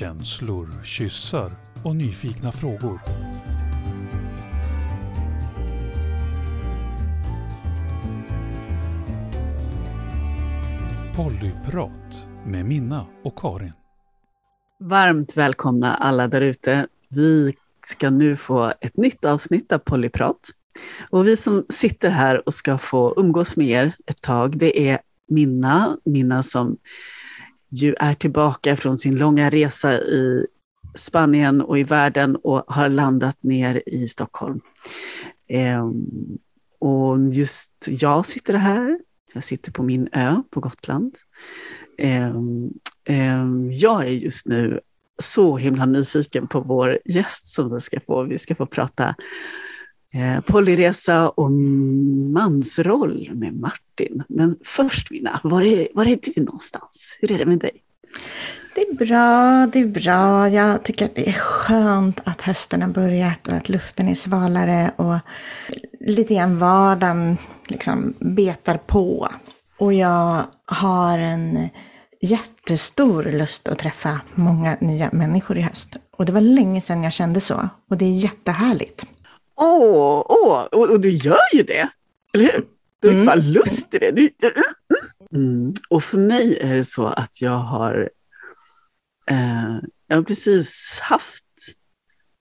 Känslor, kyssar och nyfikna frågor. Pollyprat med Minna och Karin. Varmt välkomna alla där ute. Vi ska nu få ett nytt avsnitt av Pollyprat. Och vi som sitter här och ska få umgås med er ett tag, det är Minna, Minna som ju är tillbaka från sin långa resa i Spanien och i världen och har landat ner i Stockholm. Ehm, och just jag sitter här, jag sitter på min ö på Gotland. Ehm, ehm, jag är just nu så himla nyfiken på vår gäst som vi ska få. Vi ska få prata Eh, polyresa och mansroll med Martin. Men först Minna, var är, var är du någonstans? Hur är det med dig? Det är bra, det är bra. Jag tycker att det är skönt att hösten har börjat och att luften är svalare och lite grann vardagen liksom betar på. Och jag har en jättestor lust att träffa många nya människor i höst. Och det var länge sedan jag kände så. Och det är jättehärligt. Åh, åh, och, och du gör ju det, eller hur? Du har mm. bara lust i det. Du, mm. Och för mig är det så att jag har, eh, jag har precis haft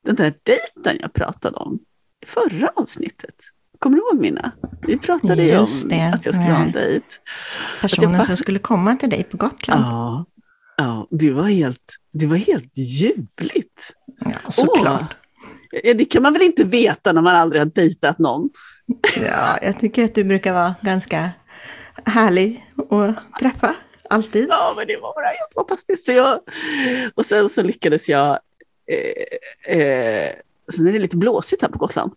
den där dejten jag pratade om i förra avsnittet. Kommer du ihåg Minna? Vi pratade ju om det. att jag skulle ha en dejt. Personen jag... som skulle komma till dig på Gotland. Ja, ja det, var helt, det var helt ljuvligt. Ja, såklart. Det kan man väl inte veta när man aldrig har dejtat någon? Ja, jag tycker att du brukar vara ganska härlig att träffa, alltid. Ja, men det var bara helt fantastiskt. Så jag, och sen så lyckades jag, eh, eh, sen är det lite blåsigt här på Gotland.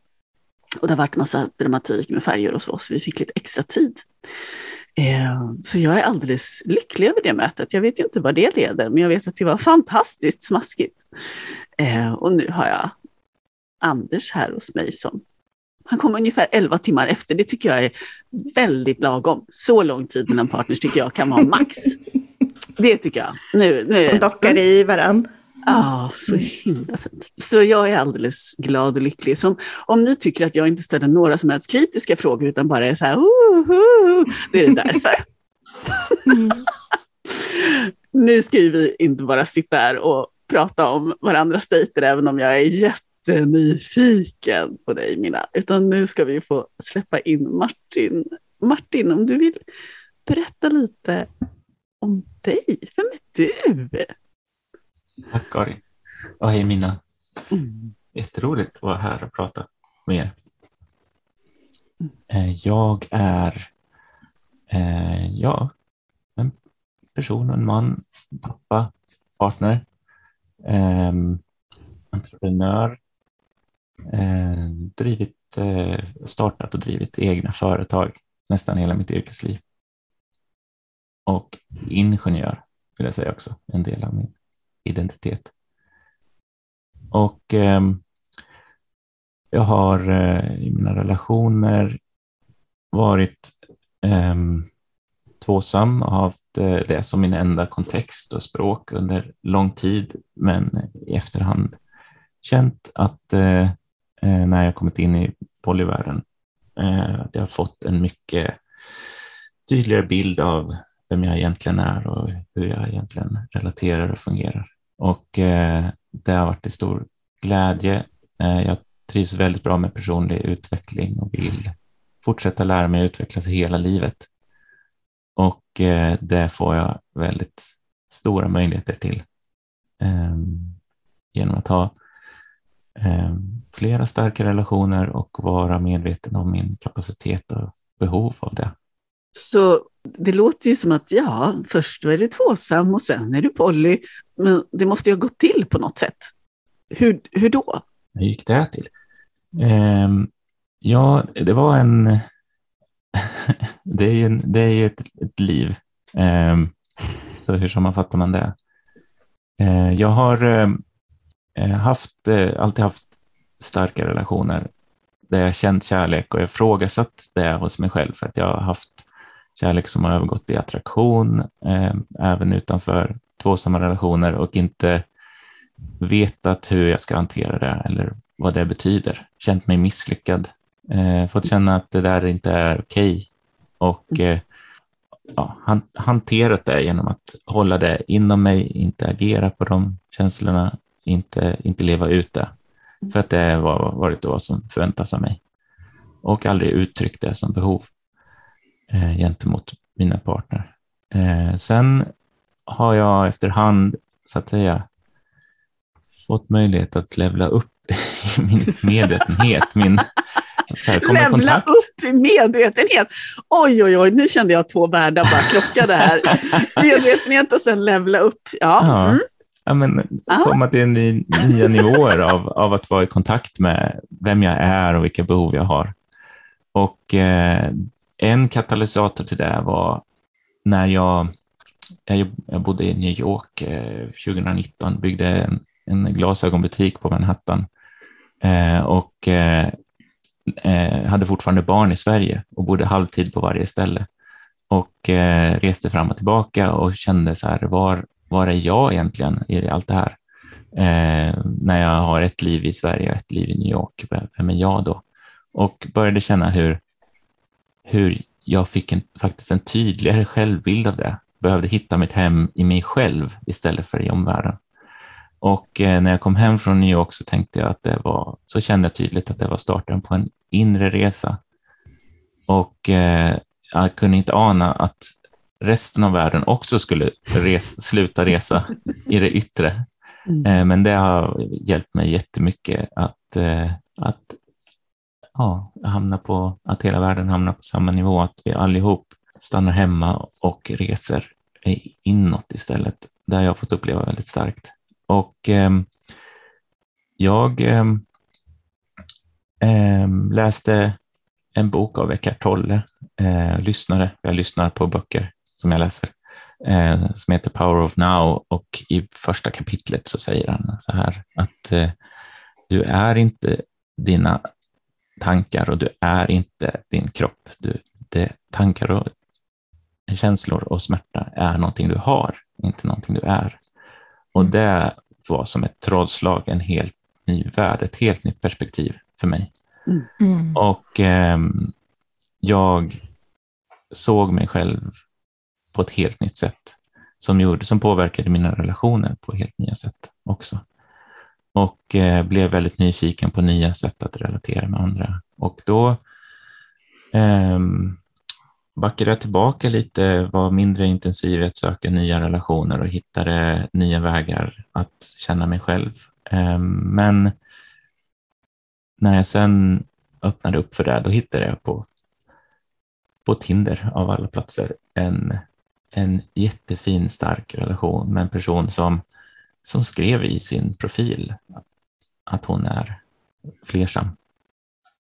Och det har varit massa dramatik med färger och så, så vi fick lite extra tid. Eh, så jag är alldeles lycklig över det mötet. Jag vet ju inte vad det leder, men jag vet att det var fantastiskt smaskigt. Eh, och nu har jag Anders här hos mig som han kom ungefär 11 timmar efter. Det tycker jag är väldigt lagom. Så lång tid mellan partners tycker jag kan vara max. Det tycker jag. Nu, nu. De dockar i varandra. Ja, så himla fint. Så jag är alldeles glad och lycklig. Så om ni tycker att jag inte ställer några som helst kritiska frågor utan bara är så här, uh, uh, det är det därför. Mm. nu ska vi inte bara sitta här och prata om varandras dejter, även om jag är jättenyfiken på dig, Mina. Utan nu ska vi få släppa in Martin. Martin, om du vill berätta lite om dig. Vem är du? Tack Karin. Och hej Minna. Mm. Jätteroligt att vara här och prata med er. Eh, jag är eh, ja, en person, en man, pappa, partner, eh, entreprenör, eh, drivit, eh, startat och drivit egna företag nästan hela mitt yrkesliv. Och ingenjör vill jag säga också, en del av min identitet. Och eh, jag har eh, i mina relationer varit ehm, tvåsam och haft eh, det som min enda kontext och språk under lång tid, men i efterhand känt att eh, Eh, när jag kommit in i polyvärlden, eh, att jag har fått en mycket tydligare bild av vem jag egentligen är och hur jag egentligen relaterar och fungerar. Och eh, det har varit till stor glädje. Eh, jag trivs väldigt bra med personlig utveckling och vill fortsätta lära mig att utvecklas hela livet. Och eh, det får jag väldigt stora möjligheter till ehm, genom att ha ehm, flera starka relationer och vara medveten om min kapacitet och behov av det. Så det låter ju som att ja, först är du tvåsam och sen är du poly, men det måste ju ha gått till på något sätt. Hur, hur då? Hur gick det till? Um, ja, det var en... det är ju, en, det är ju ett, ett liv. Um, så hur sammanfattar man det? Uh, jag har uh, haft, uh, alltid haft starka relationer där jag känt kärlek och ifrågasatt det hos mig själv för att jag har haft kärlek som har övergått i attraktion, eh, även utanför tvåsamma relationer och inte vetat hur jag ska hantera det eller vad det betyder. Känt mig misslyckad. Eh, fått känna att det där inte är okej. Okay. Och eh, ja, han, hanterat det genom att hålla det inom mig, inte agera på de känslorna, inte, inte leva ut det. För att det var varit vad som förväntas av mig. Och aldrig uttryckt det som behov eh, gentemot mina partner. Eh, sen har jag efterhand, så att säga, fått möjlighet att levla upp i min medvetenhet, min här, Levla upp i medvetenhet. Oj, oj, oj, nu kände jag två världar bara krockade här. medvetenhet och sen levla upp. Ja. ja. Mm. Ja, men komma till ny, nya nivåer av, av att vara i kontakt med vem jag är och vilka behov jag har. Och eh, en katalysator till det var när jag, jag, jag bodde i New York eh, 2019, byggde en, en glasögonbutik på Manhattan eh, och eh, eh, hade fortfarande barn i Sverige och bodde halvtid på varje ställe och eh, reste fram och tillbaka och kände så här, var, var är jag egentligen i allt det här? Eh, när jag har ett liv i Sverige och ett liv i New York, vem är jag då? Och började känna hur, hur jag fick en, faktiskt en tydligare självbild av det. Behövde hitta mitt hem i mig själv istället för i omvärlden. Och eh, när jag kom hem från New York så tänkte jag att det var, så kände jag tydligt att det var starten på en inre resa. Och eh, jag kunde inte ana att resten av världen också skulle res, sluta resa i det yttre. Mm. Eh, men det har hjälpt mig jättemycket att, eh, att ja, hamna på, att hela världen hamnar på samma nivå, att vi allihop stannar hemma och reser inåt istället. Det har jag fått uppleva väldigt starkt. Och eh, jag eh, läste en bok av Eckart Tolle, eh, lyssnare, jag lyssnar på böcker som jag läser, eh, som heter Power of Now och i första kapitlet så säger han så här att eh, du är inte dina tankar och du är inte din kropp. Du, det, tankar och känslor och smärta är någonting du har, inte någonting du är. Och det var som ett trollslag, en helt ny värld, ett helt nytt perspektiv för mig. Mm. mm. Och eh, jag såg mig själv på ett helt nytt sätt som, gjorde, som påverkade mina relationer på helt nya sätt också. Och eh, blev väldigt nyfiken på nya sätt att relatera med andra. Och då eh, backade jag tillbaka lite, var mindre intensiv i att söka nya relationer och hittade nya vägar att känna mig själv. Eh, men när jag sen öppnade upp för det, då hittade jag på, på Tinder av alla platser en, en jättefin, stark relation med en person som, som skrev i sin profil att hon är flersam.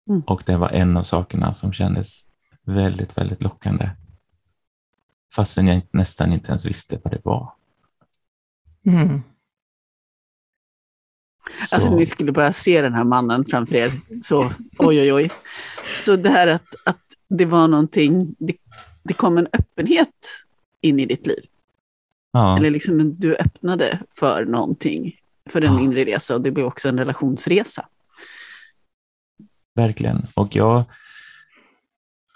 Mm. Och det var en av sakerna som kändes väldigt, väldigt lockande. Fastän jag nästan inte ens visste vad det var. Mm. Alltså ni skulle bara se den här mannen framför er. Så oj, oj, oj. Så det här att, att det var någonting, det, det kom en öppenhet in i ditt liv. Ja. Eller liksom du öppnade för någonting, för en ja. inre resa och det blev också en relationsresa. Verkligen. Och jag,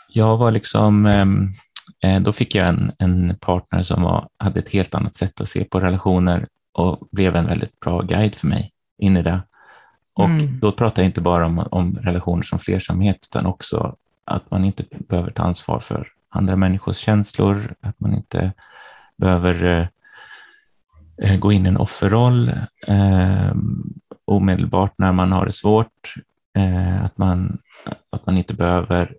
jag var liksom, ehm, eh, då fick jag en, en partner som var, hade ett helt annat sätt att se på relationer och blev en väldigt bra guide för mig in i det. Och mm. då pratar jag inte bara om, om relationer som flersamhet, utan också att man inte behöver ta ansvar för andra människors känslor, att man inte behöver eh, eh, gå in i en offerroll eh, omedelbart när man har det svårt, eh, att, man, att man inte behöver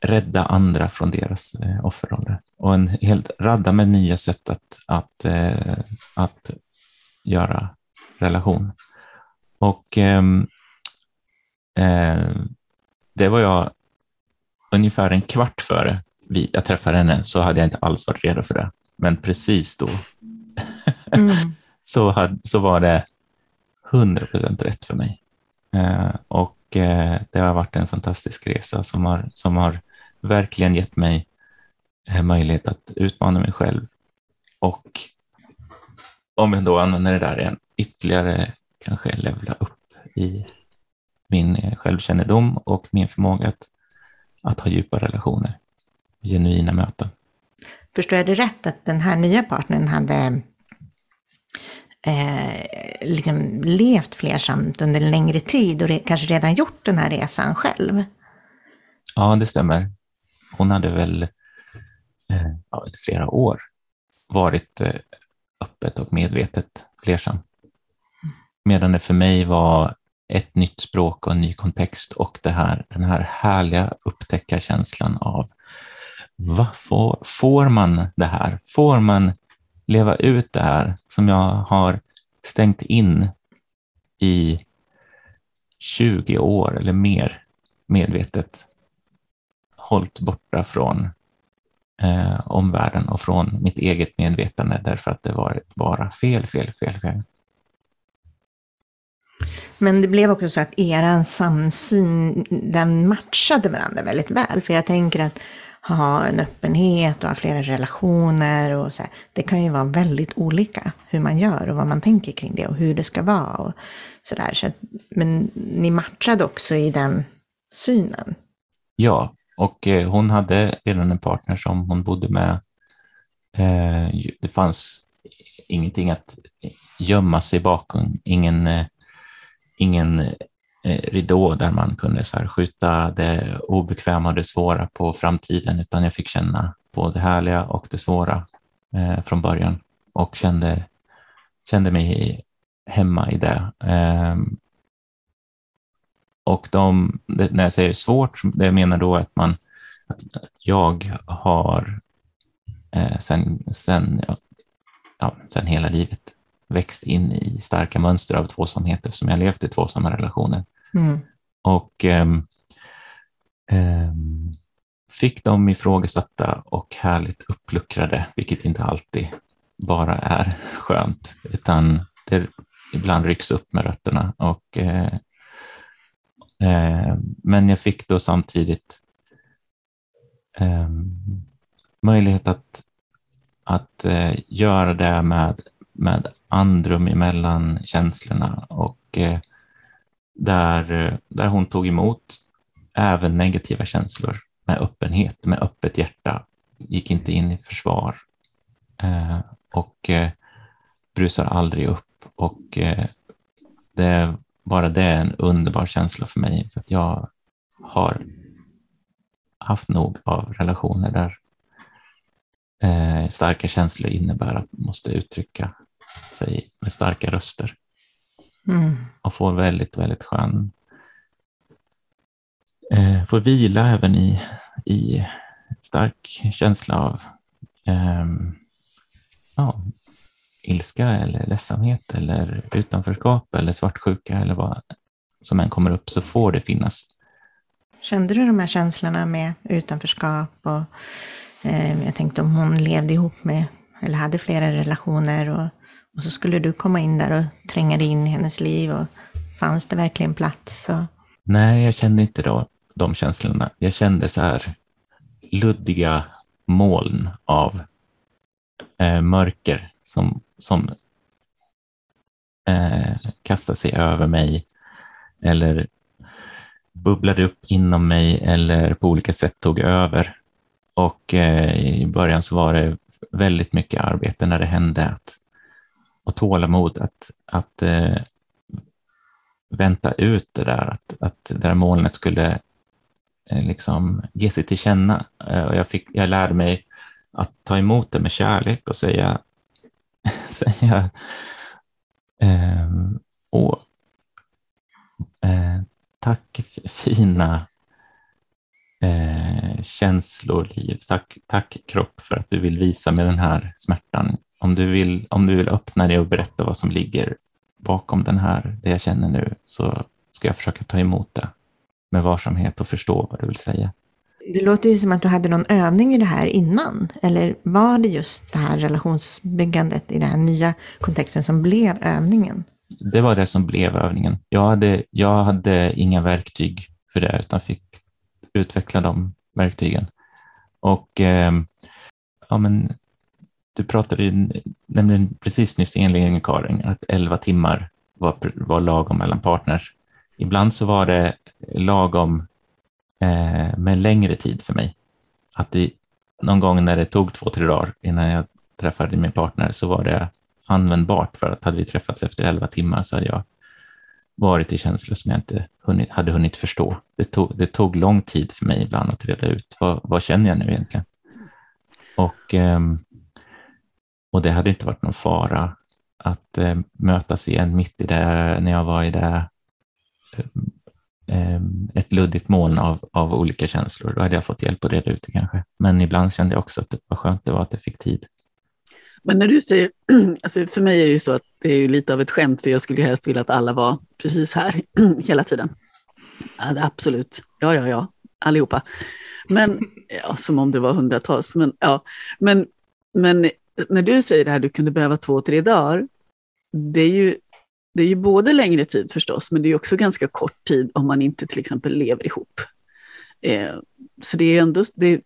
rädda andra från deras eh, offerroller. Och en helt radda med nya sätt att, att, eh, att göra relation. Och ehm, eh, det var jag ungefär en kvart före vi, jag träffade henne så hade jag inte alls varit redo för det. Men precis då mm. så, hade, så var det 100 procent rätt för mig. Eh, och eh, det har varit en fantastisk resa som har, som har verkligen gett mig eh, möjlighet att utmana mig själv och om jag då använder det där igen, ytterligare kanske levla upp i min eh, självkännedom och min förmåga att, att ha djupa relationer, genuina möten. Förstår jag det rätt att den här nya partnern hade eh, liksom levt flersamt under en längre tid och re kanske redan gjort den här resan själv? Ja, det stämmer. Hon hade väl eh, ja, flera år varit eh, öppet och medvetet flersam. Medan det för mig var ett nytt språk och en ny kontext och det här, den här härliga upptäckarkänslan av Va, får, får man det här? Får man leva ut det här som jag har stängt in i 20 år eller mer medvetet hållit borta från eh, omvärlden och från mitt eget medvetande därför att det var bara fel, fel, fel, fel. Men det blev också så att er samsyn, den matchade varandra väldigt väl. För jag tänker att ha en öppenhet och ha flera relationer och så här, det kan ju vara väldigt olika hur man gör och vad man tänker kring det och hur det ska vara och sådär. Så men ni matchade också i den synen. Ja, och eh, hon hade redan en partner som hon bodde med. Eh, det fanns ingenting att gömma sig bakom, ingen, eh, ingen Eh, ridå där man kunde så här skjuta det obekväma och det svåra på framtiden, utan jag fick känna på det härliga och det svåra eh, från början och kände, kände mig hemma i det. Eh, och de, när jag säger svårt, det menar då att man, att jag har eh, sen, sen, ja, sen hela livet växt in i starka mönster av tvåsamhet eftersom jag levt i tvåsamma relationer. Mm. Och um, um, fick dem ifrågasatta och härligt uppluckrade, vilket inte alltid bara är skönt, utan det ibland rycks upp med rötterna. Och, eh, eh, men jag fick då samtidigt eh, möjlighet att, att eh, göra det med, med andrum emellan känslorna och eh, där, där hon tog emot även negativa känslor med öppenhet, med öppet hjärta, gick inte in i försvar eh, och eh, brusar aldrig upp. Och det, bara det är en underbar känsla för mig, för att jag har haft nog av relationer där starka känslor innebär att man måste uttrycka sig med starka röster. Mm. Och får väldigt, väldigt skön... Eh, får vila även i, i stark känsla av eh, ja, ilska eller ledsamhet eller utanförskap eller svartsjuka eller vad som än kommer upp så får det finnas. Kände du de här känslorna med utanförskap och eh, jag tänkte om hon levde ihop med eller hade flera relationer och och så skulle du komma in där och tränga dig in i hennes liv och fanns det verkligen plats? Och... Nej, jag kände inte då, de känslorna. Jag kände så här luddiga moln av eh, mörker som, som eh, kastade sig över mig eller bubblade upp inom mig eller på olika sätt tog över. Och eh, i början så var det väldigt mycket arbete när det hände att och tålamod att, att eh, vänta ut det där, att, att det där molnet skulle eh, liksom ge sig till känna. Eh, och jag, fick, jag lärde mig att ta emot det med kärlek och säga, säga eh, åh, eh, tack fina eh, känslor, liv. Tack, tack kropp för att du vill visa mig den här smärtan om du, vill, om du vill öppna det och berätta vad som ligger bakom den här, det jag känner nu, så ska jag försöka ta emot det med varsamhet och förstå vad du vill säga. Det låter ju som att du hade någon övning i det här innan. Eller var det just det här relationsbyggandet i den här nya kontexten som blev övningen? Det var det som blev övningen. Jag hade, jag hade inga verktyg för det, utan fick utveckla de verktygen. Och eh, ja, men du pratade nämligen precis nyss i inledningen Karin, att 11 timmar var, var lagom mellan partners. Ibland så var det lagom eh, med längre tid för mig. Att det, någon gång när det tog två, tre dagar innan jag träffade min partner så var det användbart för att hade vi träffats efter 11 timmar så hade jag varit i känslor som jag inte hunnit, hade hunnit förstå. Det tog, det tog lång tid för mig ibland att reda ut vad, vad känner jag nu egentligen? Och, ehm, och det hade inte varit någon fara att eh, mötas igen mitt i det, när jag var i det, eh, eh, ett luddigt moln av, av olika känslor. Då hade jag fått hjälp att reda ut det kanske. Men ibland kände jag också att det var skönt det var att det fick tid. Men när du säger, alltså för mig är det ju så att det är lite av ett skämt, för jag skulle helst vilja att alla var precis här hela tiden. Ja, absolut, ja, ja, ja, allihopa. Men, ja, som om det var hundratals, men ja. Men, men när du säger det här, du kunde behöva två, tre dagar, det är ju, det är ju både längre tid förstås, men det är också ganska kort tid om man inte till exempel lever ihop. Eh, så det är ändå, det,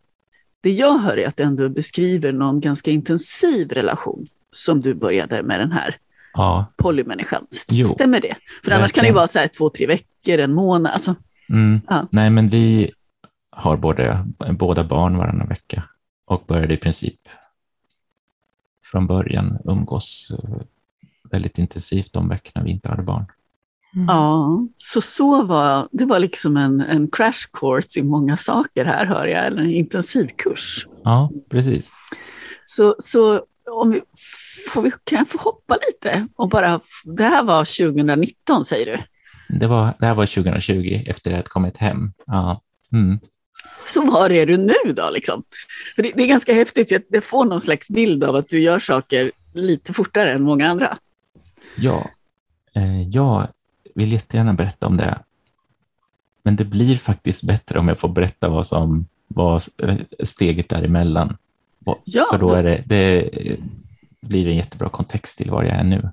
det jag hör är att du ändå beskriver någon ganska intensiv relation som du började med den här ja. polymänniskan. Stämmer det? För annars kan det ju vara så här två, tre veckor, en månad. Alltså, mm. ja. Nej, men vi har både, båda barn varannan vecka och började i princip från början umgås eh, väldigt intensivt de veckorna vi inte hade barn. Mm. Ja, så så var det var liksom en, en crash course i många saker här hör jag, eller en intensivkurs. Ja, precis. Så, så om vi, får vi, kan jag få hoppa lite? Och bara, det här var 2019 säger du? Det, var, det här var 2020 efter att jag kommit hem. Ja. Mm. Så var är du nu då? Liksom? För det, det, är ganska häftigt, jag får någon slags bild av att du gör saker lite fortare än många andra. Ja, eh, jag vill jättegärna berätta om det. Men det blir faktiskt bättre om jag får berätta vad som var steget däremellan. Ja, För då, är det, det blir en jättebra kontext till var jag är nu.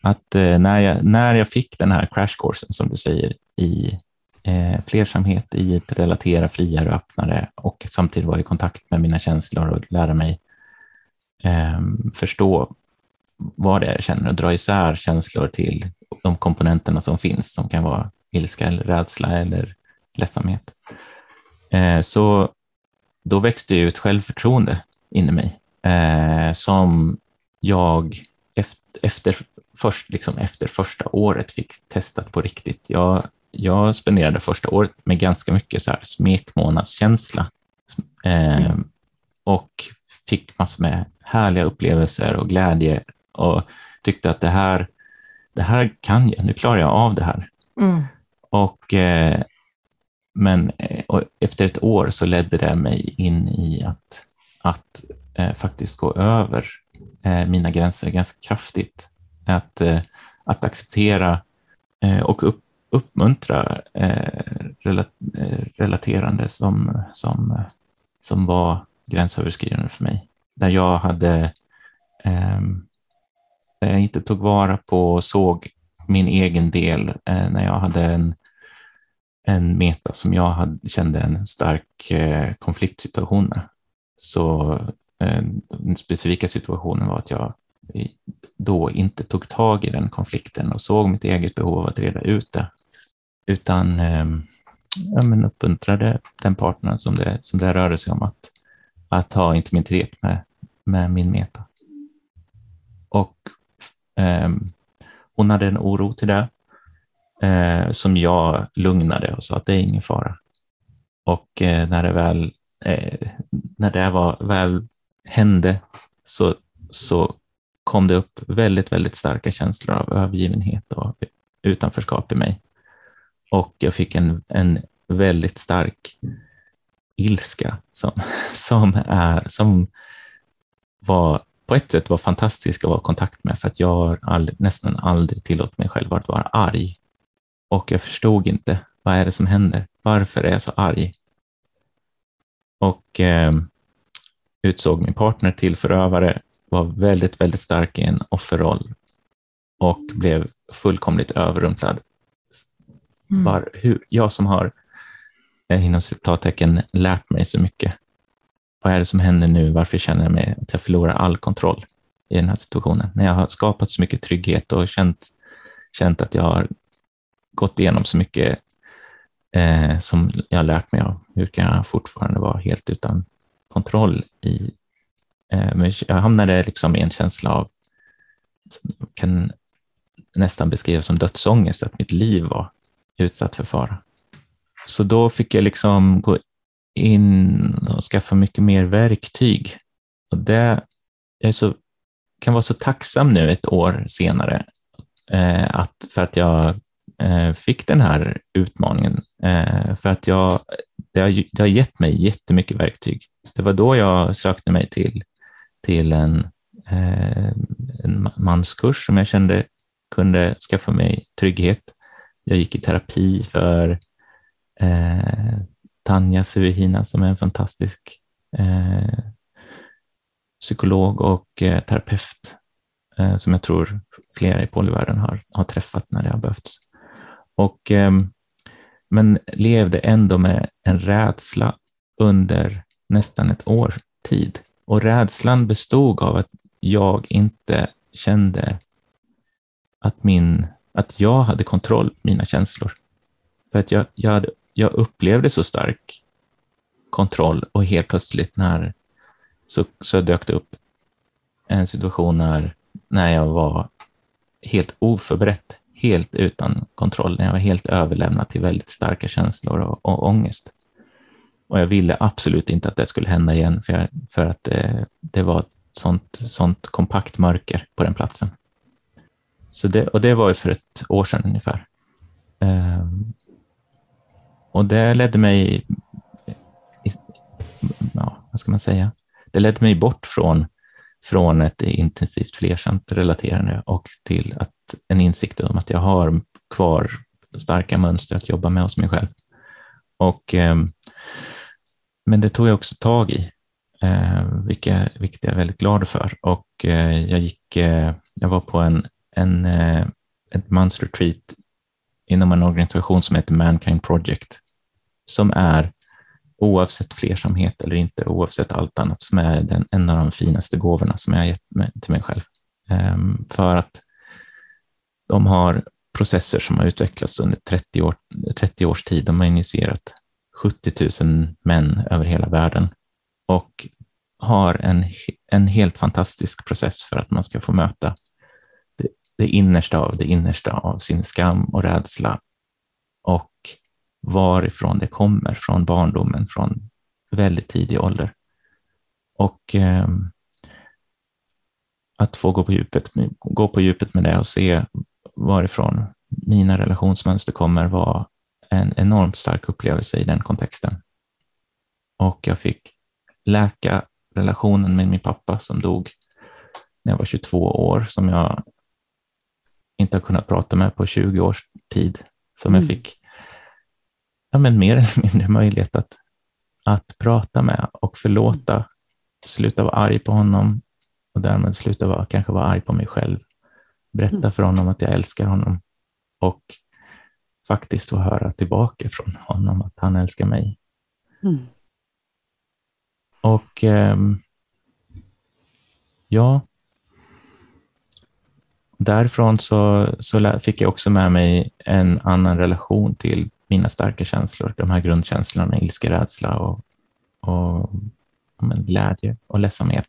Att eh, när, jag, när jag fick den här crashkursen, som du säger, i eh, flersamhet, i att relatera friare och öppnare och samtidigt vara i kontakt med mina känslor och lära mig eh, förstå vad det är jag känner och dra isär känslor till de komponenterna som finns, som kan vara ilska eller rädsla eller ledsamhet. Eh, så då växte ju ett självförtroende in i mig eh, som jag efter, efter, först, liksom efter första året fick testat på riktigt. Jag, jag spenderade första året med ganska mycket så här smekmånadskänsla eh, mm. och fick massor med härliga upplevelser och glädje och tyckte att det här, det här kan jag, nu klarar jag av det här. Mm. Och, eh, men eh, och efter ett år så ledde det mig in i att, att eh, faktiskt gå över eh, mina gränser ganska kraftigt. Att, eh, att acceptera och upp, uppmuntra eh, eh, relaterande som, som, som var gränsöverskridande för mig. Där jag hade ehm, där jag inte tog vara på och såg min egen del eh, när jag hade en, en meta som jag hade, kände en stark konfliktsituation med. Så den specifika situationen var att jag då inte tog tag i den konflikten och såg mitt eget behov av att reda ut det, utan eh, ja, men uppmuntrade den partnern som det, som det rörde sig om att, att ha intimitet med, med min meta. Och eh, hon hade en oro till det eh, som jag lugnade och sa att det är ingen fara. Och eh, när det väl, eh, när det var, väl hände så, så kom det upp väldigt, väldigt starka känslor av övergivenhet och utanförskap i mig. Och jag fick en, en väldigt stark ilska som, som, är, som var på ett sätt var fantastisk att vara i kontakt med för att jag har aldrig, nästan aldrig tillåtit mig själv att vara arg. Och jag förstod inte, vad är det som händer? Varför är jag så arg? Och eh, utsåg min partner till förövare, var väldigt, väldigt stark i en offerroll och blev fullkomligt överrumplad. Mm. Var, hur, jag som har, eh, inom citattecken, lärt mig så mycket. vad är det som händer nu? Varför känner jag mig att jag förlorar all kontroll i den här situationen? När jag har skapat så mycket trygghet och känt, känt att jag har gått igenom så mycket eh, som jag har lärt mig av. Hur kan jag fortfarande vara helt utan kontroll i... Eh, men jag hamnade liksom i en känsla av, kan nästan beskrivas som dödsångest, att mitt liv var utsatt för fara. Så då fick jag liksom gå in och skaffa mycket mer verktyg. Och det jag så, kan vara så tacksam nu ett år senare eh, att, för att jag eh, fick den här utmaningen. Eh, för att jag, det, har, det har gett mig jättemycket verktyg. Det var då jag sökte mig till, till en, eh, en manskurs som jag kände kunde skaffa mig trygghet. Jag gick i terapi för eh, Tanja Suvihina som är en fantastisk eh, psykolog och eh, terapeut eh, som jag tror flera i polyvärlden har, har träffat när det har behövts. Och, eh, men levde ändå med en rädsla under nästan ett års tid. Och rädslan bestod av att jag inte kände att, min, att jag hade kontroll på mina känslor. För att jag, jag, hade, jag upplevde så stark kontroll och helt plötsligt när så, så dök det upp en situation när, när jag var helt oförberett, helt utan kontroll, när jag var helt överlämnad till väldigt starka känslor och, och ångest. Och jag ville absolut inte att det skulle hända igen, för, jag, för att det, det var ett sånt, sånt kompakt mörker på den platsen. Så det, och det var ju för ett år sedan ungefär. Um, och det ledde mig, ja, vad ska man säga? Det ledde mig bort från, från ett intensivt flersamt relaterande och till att, en insikt om att jag har kvar starka mönster att jobba med hos mig själv. Och, um, men det tog jag också tag i, eh, vilket, vilket jag är väldigt glad för. Och eh, jag, gick, eh, jag var på en en, eh, ett mansretreat inom en organisation som heter Mankind Project, som är oavsett flersamhet eller inte, oavsett allt annat, som är den, en av de finaste gåvorna som jag har gett mig, till mig själv. Um, för att de har processer som har utvecklats under 30, år, 30 års tid. De har initierat 70 000 män över hela världen och har en, en helt fantastisk process för att man ska få möta det innersta av det innersta av sin skam och rädsla och varifrån det kommer, från barndomen, från väldigt tidig ålder. Och eh, att få gå på, djupet, gå på djupet med det och se varifrån mina relationsmönster kommer var en enormt stark upplevelse i den kontexten. Och jag fick läka relationen med min pappa som dog när jag var 22 år, som jag inte har kunnat prata med på 20 års tid, som mm. jag fick ja, men mer eller mindre möjlighet att, att prata med och förlåta, sluta vara arg på honom och därmed sluta vara, kanske vara arg på mig själv. Berätta mm. för honom att jag älskar honom och faktiskt få höra tillbaka från honom att han älskar mig. Mm. Och eh, ja, därifrån så, så fick jag också med mig en annan relation till mina starka känslor, de här grundkänslorna, ilska, rädsla och, och men, glädje och ledsamhet.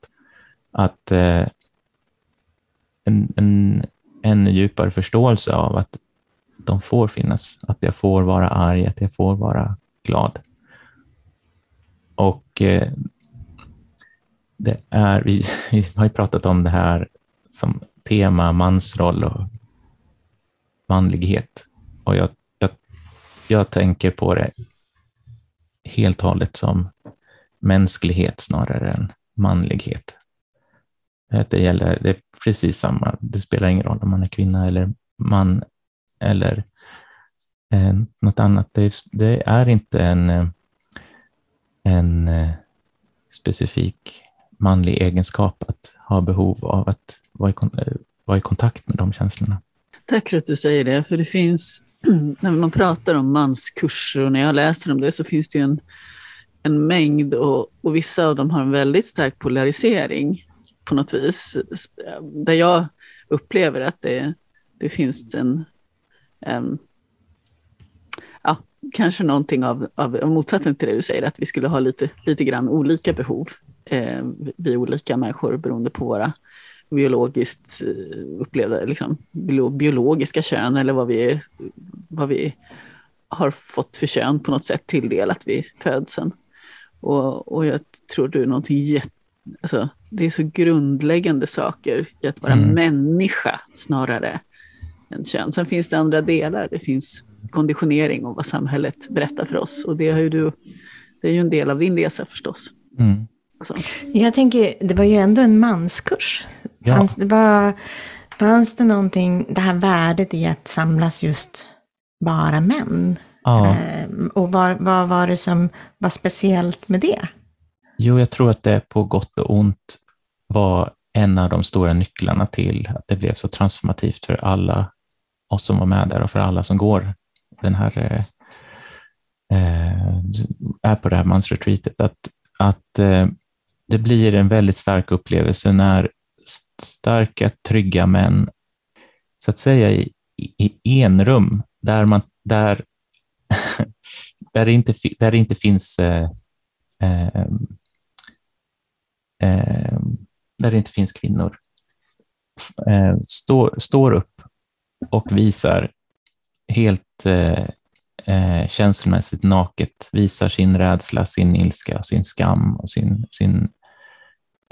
Att eh, en, en ännu djupare förståelse av att de får finnas, att jag får vara arg, att jag får vara glad. Och eh, det är, vi, vi har ju pratat om det här som tema mansroll och manlighet. Och jag, jag, jag tänker på det helt och hållet som mänsklighet snarare än manlighet. Det, gäller, det är precis samma, det spelar ingen roll om man är kvinna eller man eller eh, något annat. Det är, det är inte en, eh, en eh, specifik manlig egenskap att ha behov av att vara i, eh, vara i kontakt med de känslorna. Tack för att du säger det, för det finns, när man pratar om manskurser och när jag läser om det så finns det ju en, en mängd och, och vissa av dem har en väldigt stark polarisering på något vis. Där jag upplever att det, det finns en, um, ja, kanske någonting av, av motsatsen till det du säger, att vi skulle ha lite, lite grann olika behov, eh, vi olika människor beroende på våra biologiskt eh, upplevda, liksom, biologiska kön eller vad vi, vad vi har fått för kön på något sätt tilldelat vid födseln. Och, och jag tror du någonting jätte, alltså, det är så grundläggande saker i att vara mm. människa snarare än kön. Sen finns det andra delar, det finns konditionering och vad samhället berättar för oss. Och det, har ju du, det är ju en del av din resa förstås. Mm. Alltså. Jag tänker, det var ju ändå en manskurs. Ja. Fanns, det var, fanns det någonting, det här värdet i att samlas just bara män? Ja. Ehm, och vad, vad var det som var speciellt med det? Jo, jag tror att det på gott och ont var en av de stora nycklarna till att det blev så transformativt för alla oss som var med där och för alla som går den här eh, eh är på det här mansretreatet. Att, att eh, det blir en väldigt stark upplevelse när starka, trygga män, så att säga i, i enrum, där, man, där, där, det, inte, där det inte finns eh, eh, eh, där det inte finns kvinnor, eh, står, står upp och visar helt eh, eh, känslomässigt naket, visar sin rädsla, sin ilska, sin skam och sin, sin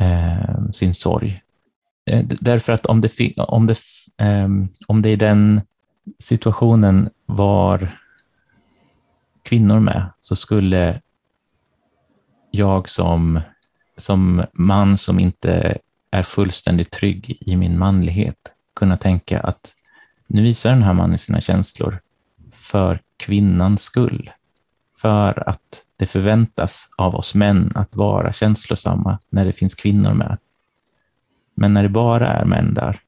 eh, sin sorg. Eh, därför att om det, om, det, ehm, om det i den situationen var kvinnor med, så skulle jag som, som man som inte är fullständigt trygg i min manlighet kunna tänka att nu visar den här mannen sina känslor för kvinnans skull. För att det förväntas av oss män att vara känslosamma när det finns kvinnor med. Men när det bara är män där,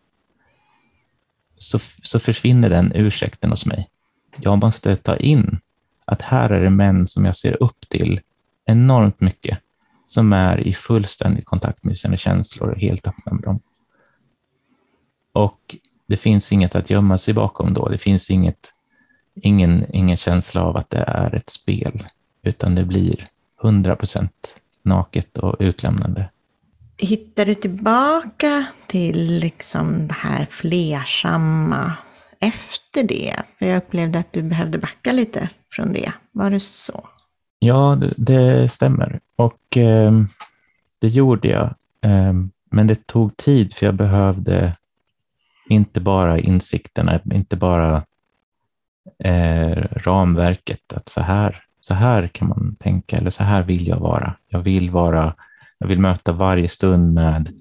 så, så försvinner den ursäkten hos mig. Jag måste ta in att här är det män som jag ser upp till enormt mycket, som är i fullständig kontakt med sina känslor och helt öppna med dem. Och det finns inget att gömma sig bakom då. Det finns inget, ingen, ingen känsla av att det är ett spel utan det blir 100 procent naket och utlämnande. Hittar du tillbaka till liksom det här flersamma efter det? För jag upplevde att du behövde backa lite från det. Var det så? Ja, det, det stämmer. Och eh, det gjorde jag. Eh, men det tog tid för jag behövde inte bara insikterna, inte bara eh, ramverket, att så här så här kan man tänka eller så här vill jag vara. Jag vill vara, jag vill möta varje stund med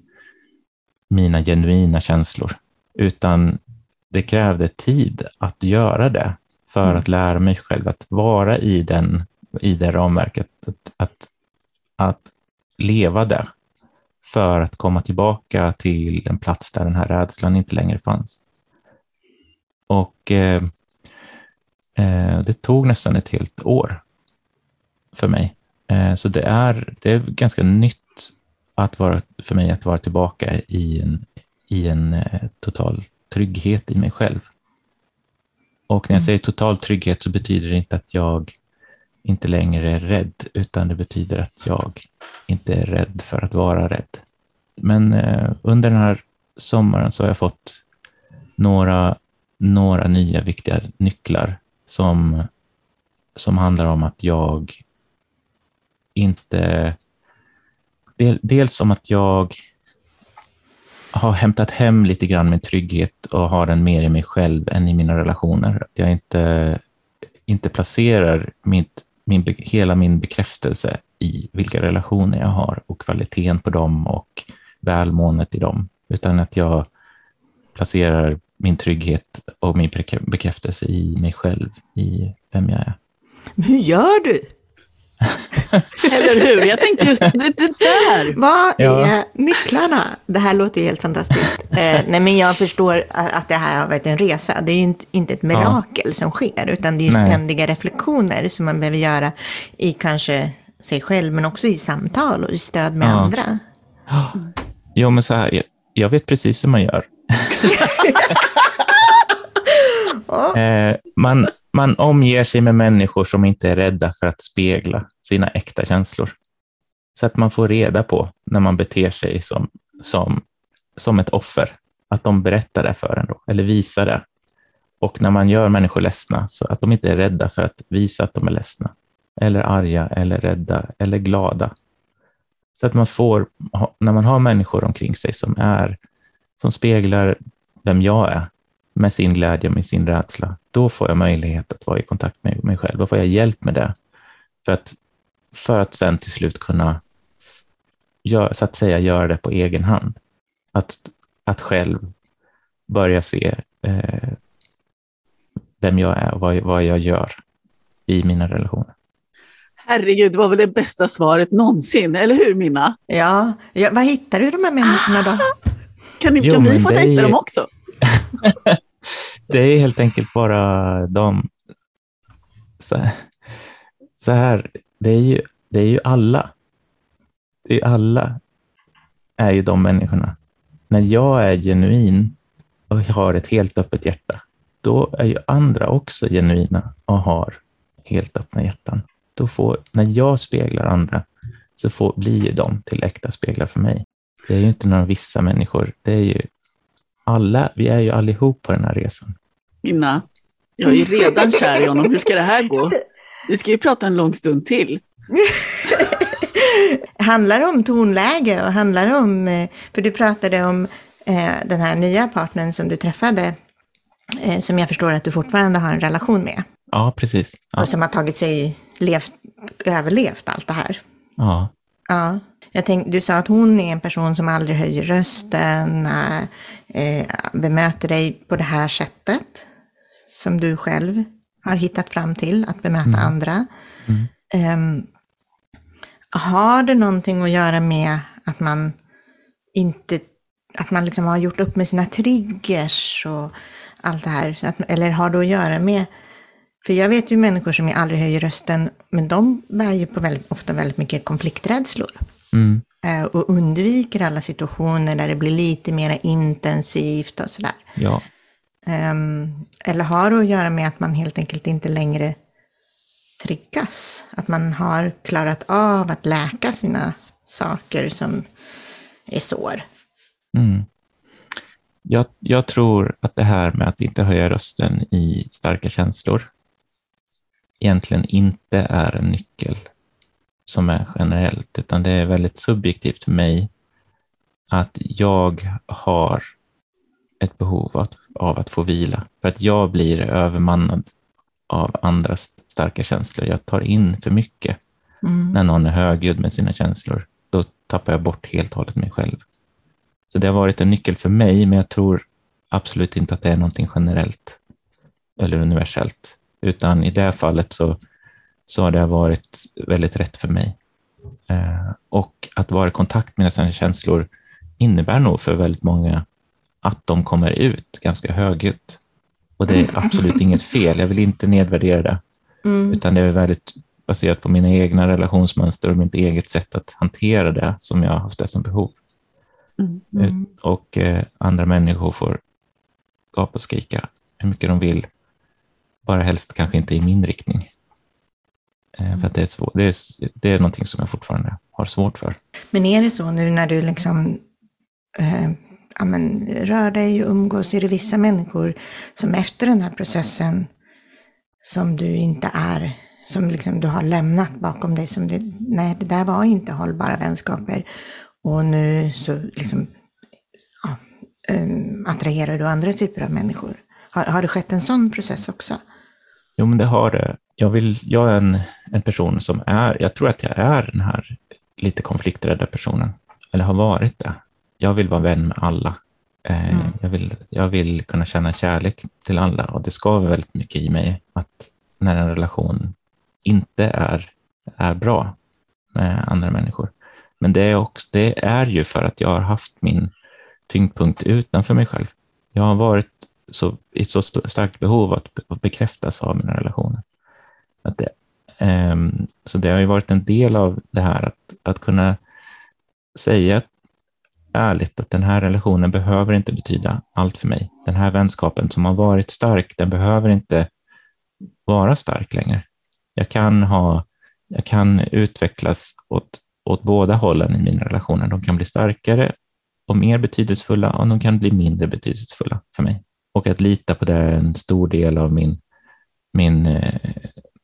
mina genuina känslor, utan det krävde tid att göra det för mm. att lära mig själv att vara i, den, i det ramverket, att, att, att leva där för att komma tillbaka till en plats där den här rädslan inte längre fanns. Och eh, eh det tog nästan ett helt år för mig. Eh, så det är, det är ganska nytt att vara, för mig att vara tillbaka i en, i en eh, total trygghet i mig själv. Och när jag mm. säger total trygghet så betyder det inte att jag inte längre är rädd, utan det betyder att jag inte är rädd för att vara rädd. Men eh, under den här sommaren så har jag fått några, några nya viktiga nycklar som, som handlar om att jag inte... Del, dels om att jag har hämtat hem lite grann min trygghet och har den mer i mig själv än i mina relationer. Att jag inte, inte placerar mitt, min, hela min bekräftelse i vilka relationer jag har och kvaliteten på dem och välmåendet i dem, utan att jag placerar min trygghet och min bekräftelse i mig själv, i vem jag är. hur gör du? Eller hur? Jag tänkte just det, det där. Vad är ja. nycklarna? Det här låter helt fantastiskt. Eh, nej, men jag förstår att det här har varit en resa. Det är ju inte, inte ett mirakel ja. som sker, utan det är ju ständiga reflektioner som man behöver göra i kanske sig själv, men också i samtal och i stöd med Ja. andra. Jo, men så här, jag, jag vet precis hur man gör. eh, man, man omger sig med människor som inte är rädda för att spegla sina äkta känslor. Så att man får reda på när man beter sig som, som, som ett offer, att de berättar det för en då, eller visar det. Och när man gör människor ledsna, så att de inte är rädda för att visa att de är ledsna, eller arga, eller rädda, eller glada. Så att man får, när man har människor omkring sig som, är, som speglar vem jag är, med sin glädje och med sin rädsla, då får jag möjlighet att vara i kontakt med mig själv. Då får jag hjälp med det. För att, för att sen till slut kunna, gör, så att säga, göra det på egen hand. Att, att själv börja se eh, vem jag är och vad, vad jag gör i mina relationer. Herregud, det var väl det bästa svaret någonsin, eller hur Minna? Ja, ja vad hittar du de här människorna då? Kan, ni, Jo, kan vi få är dejta ju- dem också? Det är helt enkelt bara de... Så, så här, det är, ju, det är ju alla. Det är alla är ju de människorna. När jag är genuin och har ett helt öppet hjärta, då är ju andra också genuina och har helt öppna hjärtan. Då får, när jag speglar andra så får, blir ju de till äkta speglar för mig. Det är ju inte några vissa människor, det är ju alla, vi är ju allihop på den här resan. Minna, jag är ju redan kär i honom. Hur ska det här gå? Vi ska ju prata en lång stund till. handlar det om tonläge och handlar om, eh, för du pratade om eh, den här nya partnern som du träffade, eh, som jag förstår att du fortfarande har en relation med, Ja, precis. Ja, och som har tagit sig, levt, överlevt allt det här. ja. Ja, jag tänkte, du sa att hon är en person som aldrig höjer rösten, eh, bemöter dig på det här sättet, som du själv har hittat fram till, att bemöta andra. Ehm, har det någonting att göra med att man inte, att man liksom har gjort upp med sina triggers och allt det här? Att, eller har det att göra med, för jag vet ju människor som aldrig höjer rösten, men de bär ju på väldigt, ofta väldigt mycket konflikträdslor. Mm. Eh, och undviker alla situationer där det blir lite mer intensivt och sådär. ja. Ehm, eller har det att göra med att man helt enkelt inte längre triggas? Att man har klarat av att läka sina saker som är sår. Mm. Jag, jag tror att det här med att inte höja rösten i starka känslor egentligen inte är en nyckel som är generellt, utan det är väldigt subjektivt för mig att jag har ett behov av att, av att få vila, för att jag blir övermannad av andras starka känslor. Jag tar in för mycket. När någon är högljudd med sina känslor, då tappar jag bort helt och hållet mig själv. Så det har varit en nyckel för mig, men jag tror absolut inte att det är någonting generellt eller universellt, utan i det här fallet så, så har det varit väldigt rätt för mig. Eh, och att vara i kontakt med sina känslor innebär nog för väldigt många att de kommer ut ganska högljutt. Och det är absolut inget fel, jag vill inte nedvärdera det, utan det är väldigt baserat på mina egna relationsmönster och mitt eget sätt att hantera det som jag har haft det som behov. Mm. Ut- Och eh, andra människor får gapa och skrika hur mycket de vill, bara helst kanske inte i min riktning. Eh, för att det är, svår, det, är, det är någonting som jag fortfarande har svårt för. Men är det så nu när du liksom eh, ja, men, rör dig och umgås, är det vissa människor som efter den här processen som du inte är, som liksom du har lämnat bakom dig, som det, nej det där var inte hållbara vänskaper och nu så liksom ja, eh, attraherar du andra typer av människor. Har, har det skett en sån process också? Jo, men det har det. Jag, vill, jag är en, en person som är, jag tror att jag är den här lite konflikträdda personen, eller har varit det. Jag vill vara vän med alla. Eh, Mm. jag, vill, jag vill kunna känna kärlek till alla och det skaver väldigt mycket i mig att när en relation inte är, är bra med andra människor. Men det är, också, det är ju för att jag har haft min tyngdpunkt utanför mig själv. Jag har varit så, i så st- starkt behov att att bekräftas av mina relationer. Att det um, så det har ju varit en del av det här att, att kunna säga ärligt att den här relationen behöver inte betyda allt för mig. Den här vänskapen som har varit stark, den behöver inte vara stark längre. Jag kan, ha, jag kan utvecklas åt, åt båda hållen i mina relationer. De kan bli starkare och mer betydelsefulla och de kan bli mindre betydelsefulla för mig. Och att lita på det är en stor del av min, min, eh,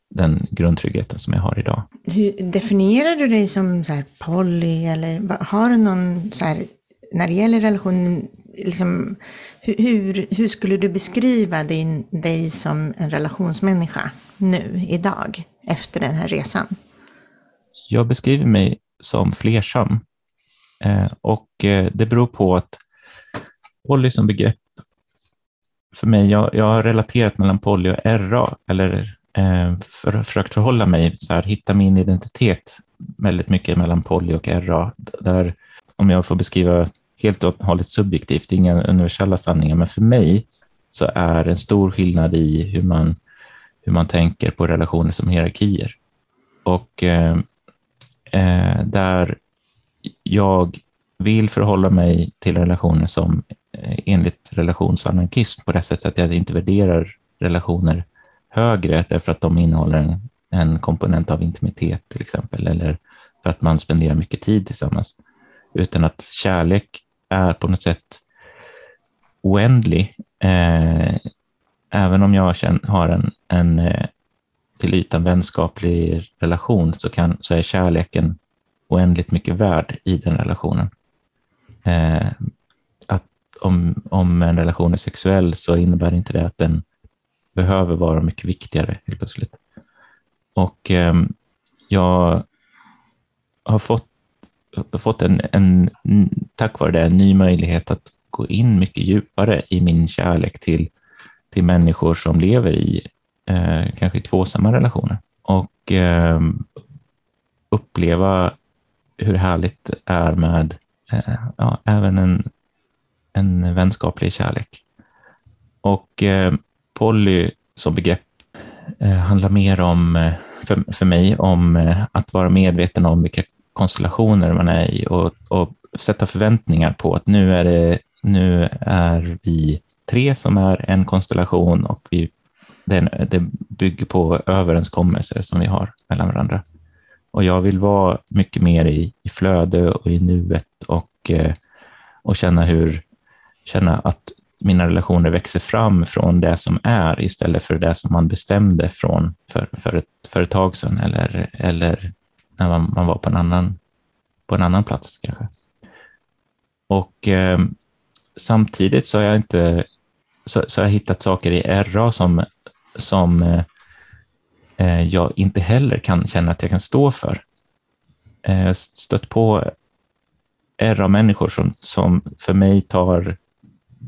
den grundtryggheten som jag har idag. Hur definierar du dig som så här poly eller har du någon så här, när det gäller relationen, liksom, hur, hur skulle du beskriva din, dig som en relationsmänniska nu, idag, efter den här resan? Jag beskriver mig som flersam eh, och eh, det beror på att poly som begrepp för mig, jag, jag har relaterat mellan poly och RA, eller eh, för, försökt förhålla mig, så här, hitta min identitet väldigt mycket mellan poly och RA. Där, om jag får beskriva helt och hållet subjektivt, inga universella sanningar, men för mig så är en stor skillnad i hur man, hur man tänker på relationer som hierarkier. Och eh, eh, där jag vill förhålla mig till relationer som Eh, enligt relationsanarkism på det sättet att jag inte värderar relationer högre därför att de innehåller en, en komponent av intimitet till exempel, eller för att man spenderar mycket tid tillsammans, utan att kärlek är på något sätt oändlig. Eh, även om jag känner, har en, en eh, till ytan vänskaplig relation så, kan, så är kärleken oändligt mycket värd i den relationen. Eh, om, om en relation är sexuell så innebär inte det att den behöver vara mycket viktigare helt plötsligt. Och eh, jag har fått, fått en, en, tack vare det, en ny möjlighet att gå in mycket djupare i min kärlek till, till människor som lever i eh, kanske tvåsamma relationer och eh, uppleva hur härligt det är med eh, ja, även en, en vänskaplig kärlek. Och eh, poly som begrepp eh, handlar mer om, eh, för, för mig, om eh, att vara medveten om vilka konstellationer man är i och, och sätta förväntningar på att nu är, det, nu är vi tre som är en konstellation och vi, det, det bygger på överenskommelser som vi har mellan varandra. Och jag vill vara mycket mer i, i flöde och i nuet och, eh, och känna, hur, känna att mina relationer växer fram från det som är istället för det som man bestämde från för, för, ett, för ett tag sedan eller, eller när man, man var på en, annan, på en annan plats kanske. Och eh, samtidigt så har jag inte så, så har jag hittat saker i RA som, som eh, eh, jag inte heller kan känna att jag kan stå för. Eh, stött på RA-människor som, som för mig tar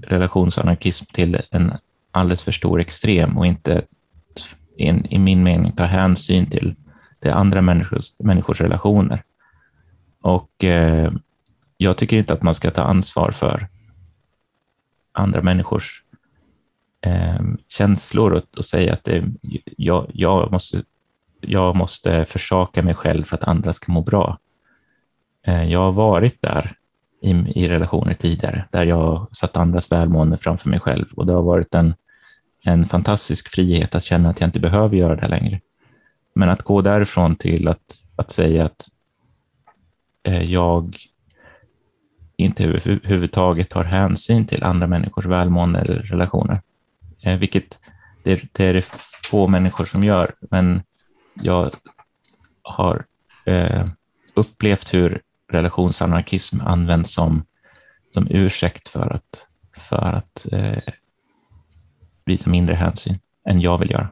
relationsanarkism till en alldeles för stor extrem och inte in, i min mening ta hänsyn till, till andra människors, människors relationer. Och eh, jag tycker inte att man ska ta ansvar för andra människors eh, känslor och, och, säga att det, jag, jag, måste, jag måste försaka mig själv för att andra ska må bra. Eh, jag har varit där i, i relationer tidigare, där jag satt andras välmående framför mig själv och det har varit en, en fantastisk frihet att känna att jag inte behöver göra det längre. Men att gå därifrån till att, att säga att eh, jag inte överhuvudtaget tar hänsyn till andra människors välmående eller relationer. Eh, vilket det, det är det få människor som gör, men jag har eh, upplevt hur relationsanarkism används som, som ursäkt för att, för att eh, visa mindre hänsyn än jag vill göra.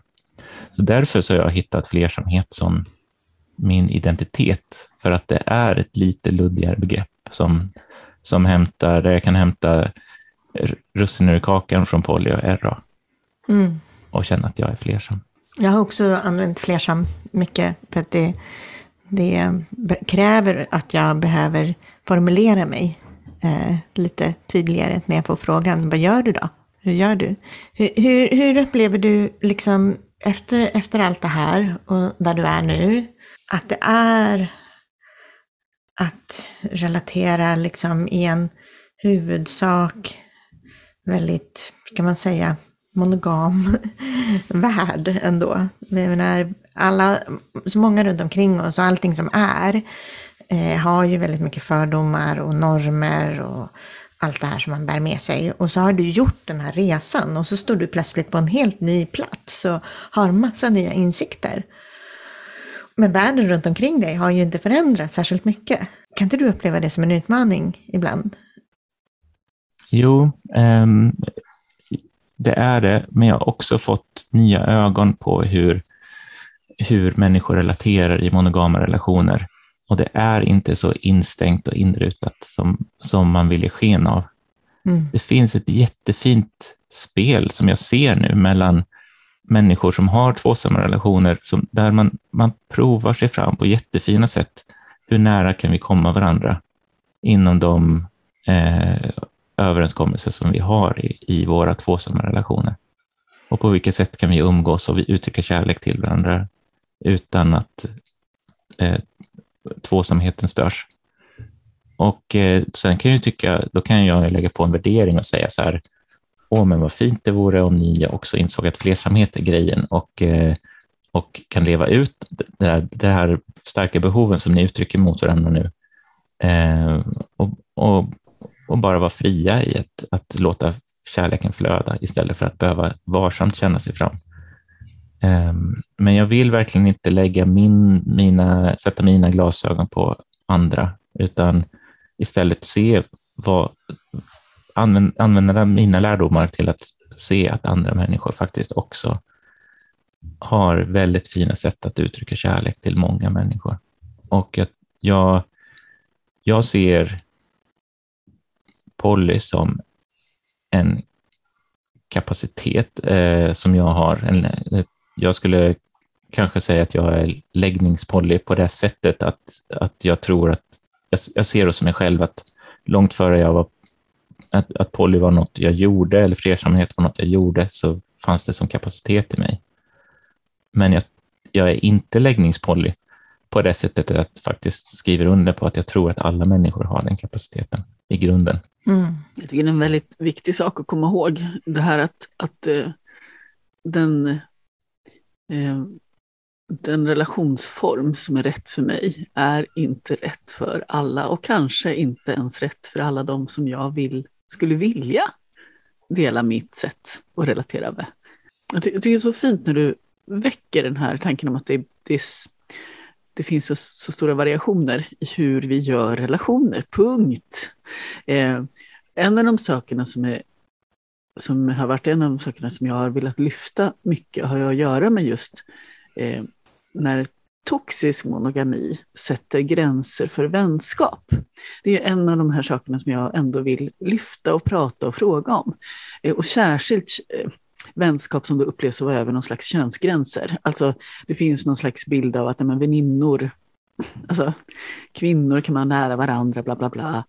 Så därför så har jag hittat flersamhet som min identitet, för att det är ett lite luddigare begrepp som, som hämtar, där jag kan hämta russinen ur kakan från poly och RA mm. och känna att jag är flersam. Jag har också använt flersam mycket för att det, det kräver att jag behöver formulera mig eh, lite tydligare när jag får frågan, vad gör du då? Hur gör du? Hur, hur, hur upplever du liksom efter, efter allt det här och där du är nu, att det är att relatera liksom i en huvudsak väldigt, kan man säga, monogam värld ändå. Jag menar, alla, så många runt omkring oss och allting som är eh, har ju väldigt mycket fördomar och normer och allt det här som man bär med sig. Och så har du gjort den här resan och så står du plötsligt på en helt ny plats och har massa nya insikter. Men världen runt omkring dig har ju inte förändrats särskilt mycket. Kan inte du uppleva det som en utmaning ibland? Jo, um, det är det, men jag har också fått nya ögon på hur, hur människor relaterar i monogama relationer. Och det är inte så instängt och inrutat som, som man vill ge sken av. Mm. Det finns ett jättefint spel som jag ser nu mellan människor som har tvåsamma relationer, som, där man, man provar sig fram på jättefina sätt. Hur nära kan vi komma varandra inom de eh, överenskommelser som vi har i, i våra tvåsamma relationer? Och på vilket sätt kan vi umgås och vi uttrycka kärlek till varandra utan att eh, tvåsamheten störs. Och eh, sen kan jag tycka, då kan jag lägga på en värdering och säga så här, åh men vad fint det vore om ni också insåg att flersamhet är grejen och, eh, och kan leva ut det här, det här starka behoven som ni uttrycker mot varandra nu. Eh, och, och, och, bara vara fria i att, att låta kärleken flöda istället för att behöva varsamt känna sig fram. Ehm, men jag vill verkligen inte lägga min, mina, sätta mina glasögon på andra, utan istället se vad, använda, använda mina lärdomar till att se att andra människor faktiskt också har väldigt fina sätt att uttrycka kärlek till många människor. Och jag, jag, jag ser Polly som en kapacitet eh, som jag har, en, ett jag skulle kanske säga att jag är läggningspoly på det sättet att, att jag tror att, jag, jag ser som mig själv att långt före jag var, att, att poly var något jag gjorde eller flersamhet var något jag gjorde så fanns det som kapacitet i mig. Men jag, jag är inte läggningspoly på det sättet att jag faktiskt skriver under på att jag tror att alla människor har den kapaciteten i grunden. Mm. Jag tycker det är en väldigt viktig sak att komma ihåg, det här att, att uh, den Eh, den relationsform som är rätt för mig är inte rätt för alla och kanske inte ens rätt för alla de som jag vill, skulle vilja dela mitt sätt att relatera med. Jag, ty jag tycker det är så fint när du väcker den här tanken om att det, det, det finns så, så, stora variationer i hur vi gör relationer, punkt. Eh, en av de sakerna som är som har varit en av de sakerna som jag har velat lyfta mycket har att göra med just eh, när toxisk monogami sätter gränser för vänskap. Det är en av de här sakerna som jag ändå vill lyfta och prata och fråga om. Eh, och särskilt eh, vänskap som då upplevs att vara över någon slags könsgränser. Alltså det finns någon slags bild av att men, väninnor, alltså kvinnor kan man nära varandra, bla bla bla.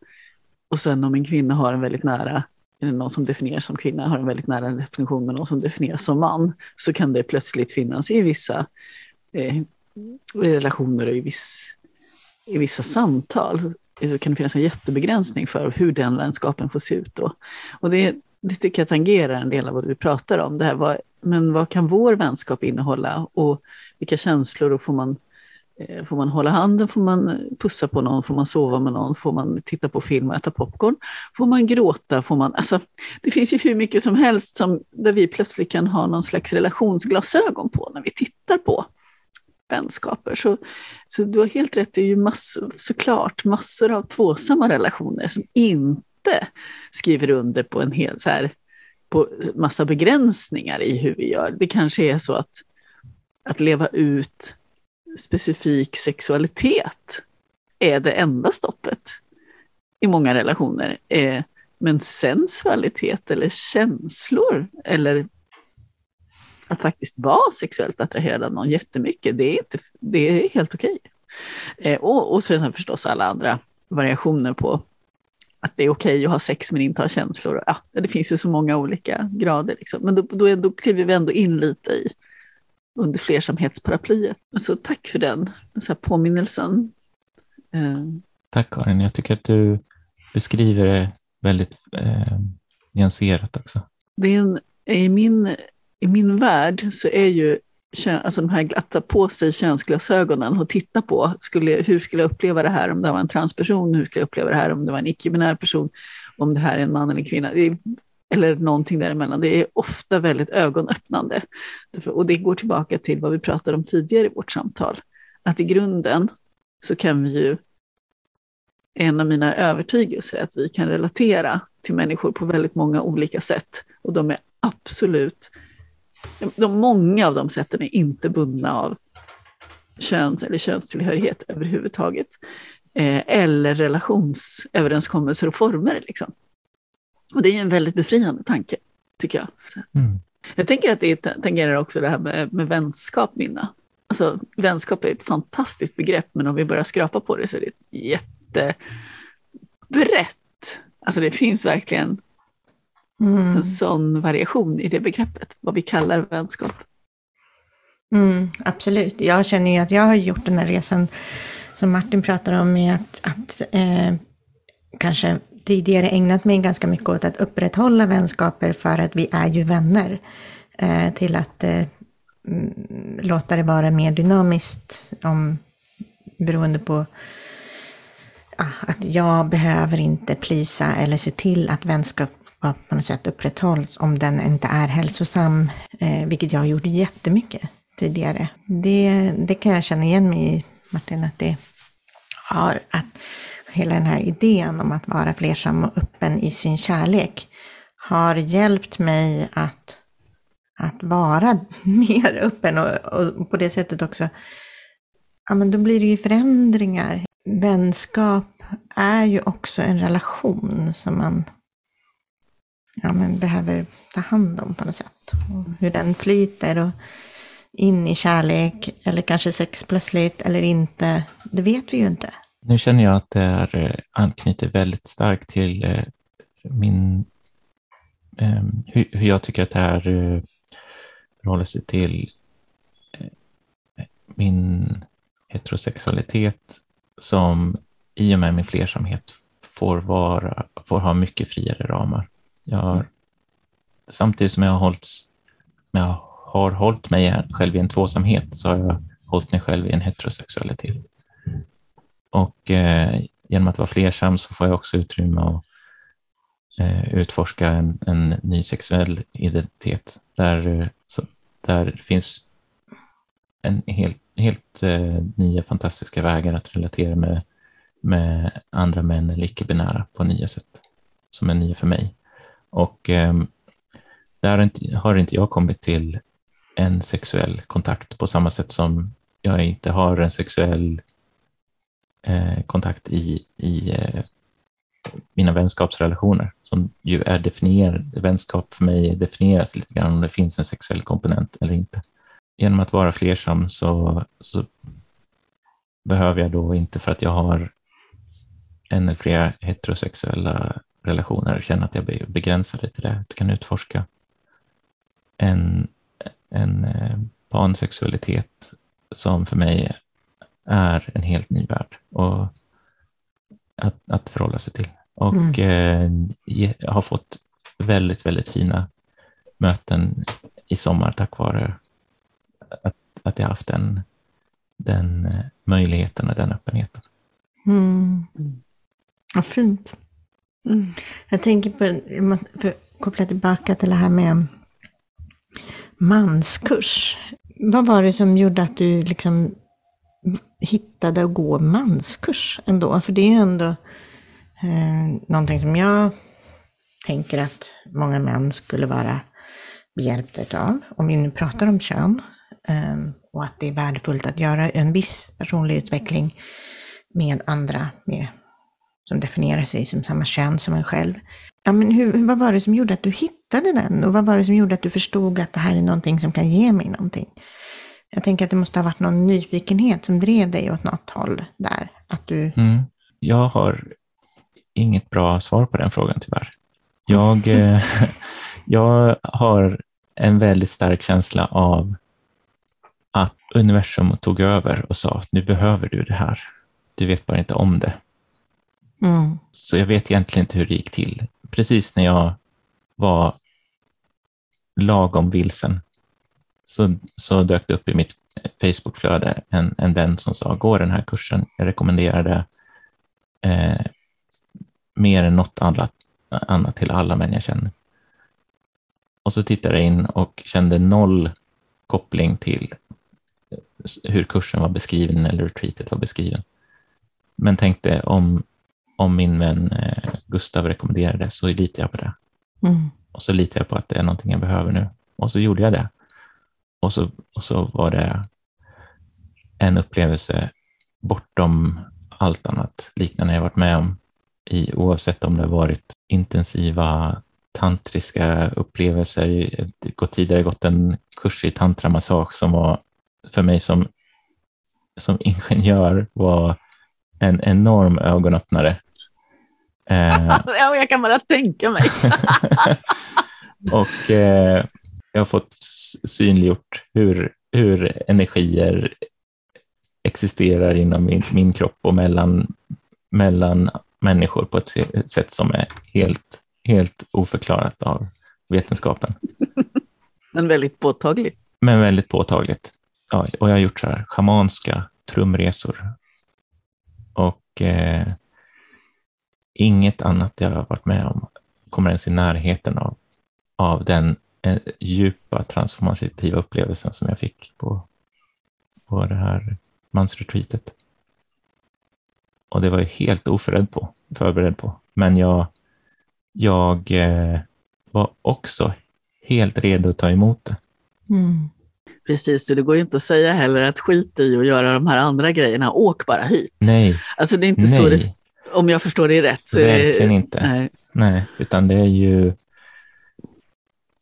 Och sen om en kvinna har en väldigt nära någon som definieras som kvinna har en väldigt nära definition med någon som definieras som man, så kan det plötsligt finnas i vissa eh, relationer och i, viss, i vissa samtal så kan det finnas en jättebegränsning för hur den vänskapen får se ut. Då. Och det, det tycker jag tangerar en del av vad du pratar om. Det här, vad, men vad kan vår vänskap innehålla och vilka känslor får man Eh, får man hålla handen, får man pussa på någon, får man sova med någon, får man titta på film och äta popcorn, får man gråta, får man... Alltså, det finns ju hur mycket som helst som, där vi plötsligt kan ha någon slags relationsglasögon på när vi tittar på vänskaper. Så, så du har helt rätt, det är ju massor, såklart massor av tvåsamma relationer som inte skriver under på en hel så här, på massa begränsningar i hur vi gör. Det kanske är så att, att leva ut specifik sexualitet är det enda stoppet i många relationer. Eh, men sensualitet eller känslor eller att faktiskt vara sexuellt attraherad av någon jättemycket, det är, inte, det är helt okej. Eh, och, och sen förstås alla andra variationer på att det är okej att ha sex men inte ha känslor. Ja, det finns ju så många olika grader. Liksom. Men då, då, då kliver vi ändå in lite i under flersamhetsparaplyet. Så tack för den så här påminnelsen. Eh, Tack Karin, jag tycker att du beskriver det väldigt eh, nyanserat också. Det är en, i, min, I min värld så är ju alltså de här att ta på sig könsglasögonen och titta på skulle, hur skulle jag uppleva det här om det var en transperson, hur skulle jag uppleva det här om det var en icke-binär person, om det här är en man eller en kvinna. Det är, eller någonting däremellan. Det är ofta väldigt ögonöppnande. Och det går tillbaka till vad vi pratade om tidigare i vårt samtal. Att i grunden så kan vi ju, en av mina övertygelser är att vi kan relatera till människor på väldigt många olika sätt. Och de är absolut, de, många av de sätten är inte bundna av köns eller könstillhörighet överhuvudtaget. Eh, eller relationsöverenskommelser och former. Liksom. Och det är en väldigt befriande tanke, tycker jag. Mm. Jag tänker att det tangerar också det här med, med vänskap, Minna. Alltså, vänskap är ett fantastiskt begrepp, men om vi börjar skrapa på det så är det jättebrett. Alltså det finns verkligen mm. en sån variation i det begreppet, vad vi kallar vänskap. Mm, absolut. Jag känner ju att jag har gjort den här resan som Martin pratar om med att, att eh, kanske tidigare ägnat mig ganska mycket åt att upprätthålla vänskaper för att vi är ju vänner. Eh, till att eh, mm, låta det vara mer dynamiskt om, beroende på ah, att jag behöver inte plisa eller se till att vänskap på något sätt upprätthålls om den inte är hälsosam, eh, vilket jag har gjort jättemycket tidigare. Det, det kan jag känna igen mig i, Martin, att det har, att hela den här idén om att vara flersam och öppen i sin kärlek har hjälpt mig att, att vara mer öppen och, och på det sättet också, ja men då blir det ju förändringar. Vänskap är ju också en relation som man ja, men behöver ta hand om på något sätt. Och hur den flyter och in i kärlek eller kanske sex plötsligt eller inte, det vet vi ju inte. Nu känner jag att det är, eh, anknyter väldigt starkt till eh, min, ehm, hur, jag tycker att det här eh, förhåller sig till min heterosexualitet som i och med min flersamhet får, vara, får ha mycket friare ramar. Jag, samtidigt som jag har, hållits, jag har hållit mig själv i en tvåsamhet så har jag hållit mig själv i en heterosexualitet. Och eh, genom att vara flersam så får jag också utrymme att eh, utforska en, en, ny sexuell identitet där, eh, så, där finns en helt, helt eh, nya fantastiska vägar att relatera med, med andra män eller icke-binära på nya sätt som är nya för mig. Och eh, där har inte, har inte jag kommit till en sexuell kontakt på samma sätt som jag inte har en sexuell Eh, kontakt i, i eh, mina vänskapsrelationer som ju är definierad. Vänskap för mig definieras lite grann om det finns en sexuell komponent eller inte. Genom att vara flersam så, så behöver jag då inte för att jag har en eller flera heterosexuella relationer känna att jag blir begränsad till det. Jag kan utforska en, en eh, pansexualitet som för mig är en helt ny värld och att, att förhålla sig till. Och mm. eh, jag har fått väldigt, väldigt fina möten i sommar tack vare att, att jag haft den, den eh, möjligheten och den öppenheten. Mm. Vad fint. Mm. Jag tänker på, för att koppla tillbaka till det här med manskurs. Vad var det som gjorde att du liksom hittade att gå manskurs ändå. För det är ju ändå eh, någonting som jag tänker att många män skulle vara behjälpta av. Om vi nu pratar om kön. Eh, och att det är värdefullt att göra en viss personlig utveckling med andra med, som definierar sig som samma kön som en själv. Ja, men hur, vad var det som gjorde att du hittade den? Och vad var det som gjorde att du förstod att det här är någonting som kan ge mig någonting? Jag tänker att det måste ha varit någon nyfikenhet som drev dig åt något håll där. Att du... Mm. Jag har inget bra svar på den frågan tyvärr. Jag, eh, jag har en väldigt stark känsla av att universum tog över och sa att nu behöver du det här. Du vet bara inte om det. Mm. Så jag vet egentligen inte hur det gick till. Precis när jag var lagom vilsen så, så dök det upp i mitt Facebookflöde en, en vän som sa gå den här kursen. Jag rekommenderar det eh, mer än något annat, annat till alla män jag känner. Och så tittade jag in och kände noll koppling till hur kursen var beskriven eller retreatet var beskriven. Men tänkte om, om min vän eh, Gustav rekommenderade så litar jag på det. Mm. Och så litar jag på att det är någonting jag behöver nu. Och så gjorde jag det. Och så, och så var det en upplevelse bortom allt annat liknande jag varit med om, i, oavsett om det varit intensiva tantriska upplevelser. Det har tidigare gått en kurs i tantramassage som var för mig som, som ingenjör var en enorm ögonöppnare. Eh, Ja, jag kan bara tänka mig. och eh, jag har fått synliggjort hur, hur energier existerar inom min, min kropp och mellan, mellan människor på ett, ett sätt som är helt, helt oförklarat av vetenskapen. Men väldigt påtagligt. Men väldigt påtagligt. Ja, och jag har gjort så här schamanska trumresor. Och eh, inget annat jag har varit med om kommer ens i närheten av, av den djupa transformativa upplevelsen som jag fick på, på det här mansretreatet. Och det var jag helt oförberedd på, förberedd på. Men jag, jag eh, var också helt redo att ta emot det. Mm. Precis, så det går ju inte att säga heller att skit i att göra de här andra grejerna, åk bara hit. Nej, Alltså det är inte så, nej. det, om jag förstår det rätt. Så är det- Verkligen inte. Nej. Nej, utan det är ju...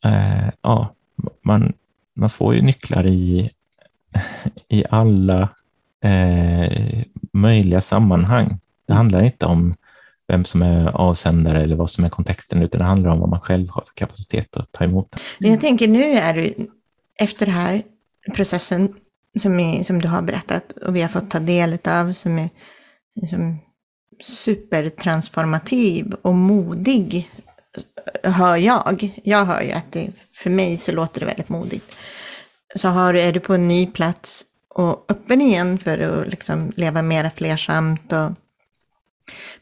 Eh, ja, man, man får ju nycklar i, i alla eh, möjliga sammanhang. Det handlar inte om vem som är avsändare eller vad som är kontexten, utan det handlar om vad man själv har för kapacitet att ta emot det. Jag tänker nu är du, efter den här processen som, är, som du har berättat och vi har fått ta del av som är som supertransformativ och modig, hör jag. Jag hör ju att det, för mig så låter det väldigt modigt. Så har, är du på en ny plats och öppen igen för att liksom leva mera flersamt och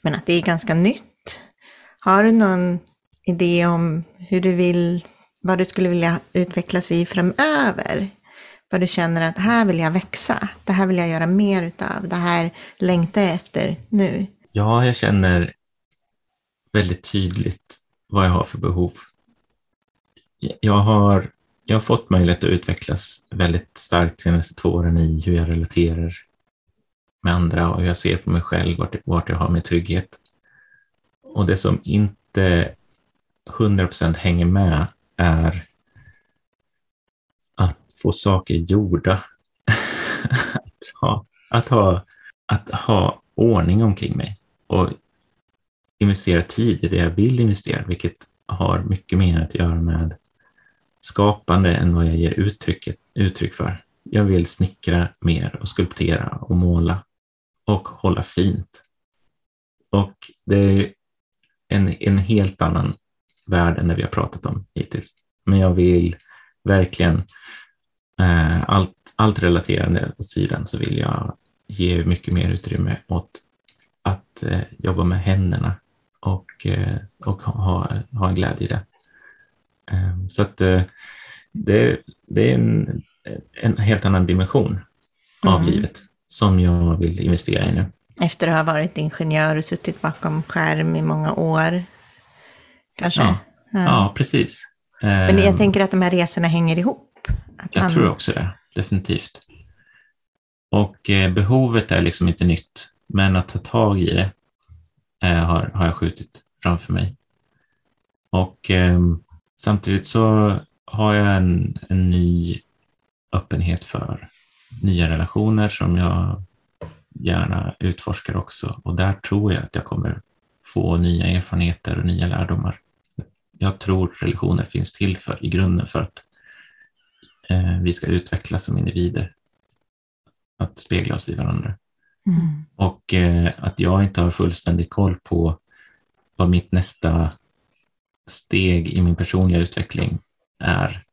men att det är ganska nytt. Har du någon idé om hur du vill, vad du skulle vilja utvecklas i framöver? Vad du känner att här vill jag växa, det här vill jag göra mer utav, det här längtar jag efter nu. Ja, jag känner väldigt tydligt vad jag har för behov. Jag har, jag har fått möjlighet att utvecklas väldigt starkt de senaste två åren i hur jag relaterar med andra och hur jag ser på mig själv, vart, vart jag har min trygghet. Och det som inte 100% hänger med är att få saker gjorda. att, ha, att, ha, att ha ordning omkring mig och investera tid i det jag vill investera, vilket har mycket mer att göra med skapande än vad jag ger uttryck, uttryck för. Jag vill snickra mer och skulptera och måla och hålla fint. Och det är en, en helt annan värld än det vi har pratat om hittills. Men jag vill verkligen eh, allt, allt relaterande åt sidan så vill jag ge mycket mer utrymme åt att eh, jobba med händerna och, eh, och ha, ha en glädje i det. Eh, så att eh, det, det är en, en helt annan dimension av Mm. livet som jag vill investera i nu. Efter att ha varit ingenjör och suttit bakom skärm i många år. Kanske. Ja. Ja. Ja, precis. Men jag tänker att de här resorna hänger ihop. Jag man- tror också det, definitivt. Och eh, behovet är liksom inte nytt, men att ta tag i det Eh, har, har jag skjutit framför mig. Och eh, samtidigt så har jag en, en ny öppenhet för nya relationer som jag gärna utforskar också. Och där tror jag att jag kommer få nya erfarenheter och nya lärdomar. Jag tror relationer finns till för, i grunden för att eh, vi ska utvecklas som individer att spegla oss i varandra. Mm. Och eh, att jag inte har fullständig koll på vad mitt nästa steg i min personliga utveckling är,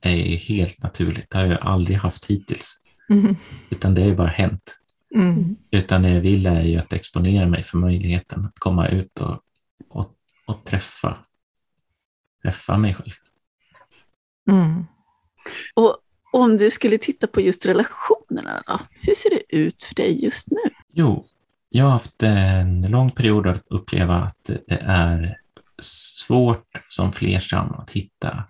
är helt naturligt. Det har jag aldrig haft hittills, Mm. utan det har ju bara hänt. Mm. Utan det jag vill är ju att exponera mig för möjligheten att komma ut och, och, och träffa, träffa mig själv. Mm. Och om du skulle titta på just relationerna då, hur ser det ut för dig just nu? Jo, jag har haft en lång period att uppleva att det är svårt som flersam att hitta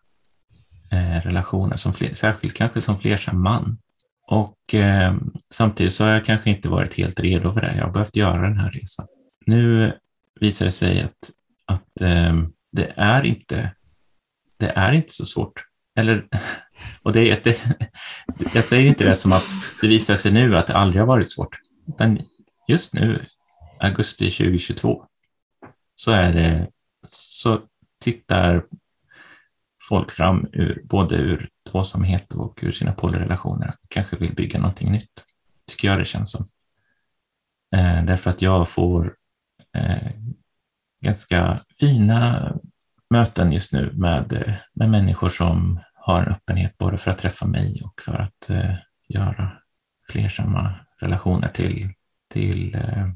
eh, relationer, som fler, särskilt kanske som flersam man. Och eh, samtidigt så har jag kanske inte varit helt redo för det. Jag har behövt göra den här resan. Nu visar det sig att, att eh, det, är inte, det är inte så svårt. Eller, och det, det, jag säger inte det som att det visar sig nu att det aldrig har varit svårt. Utan just nu, augusti 2022, så är det, så tittar folk fram ur, både ur tvåsamhet och ur sina polyrelationer, kanske vill bygga någonting nytt, tycker jag det känns som. Eh, därför att jag får eh, ganska fina möten just nu med, eh, med människor som har en öppenhet både för att träffa mig och för att eh, göra flersamma relationer till, till eh,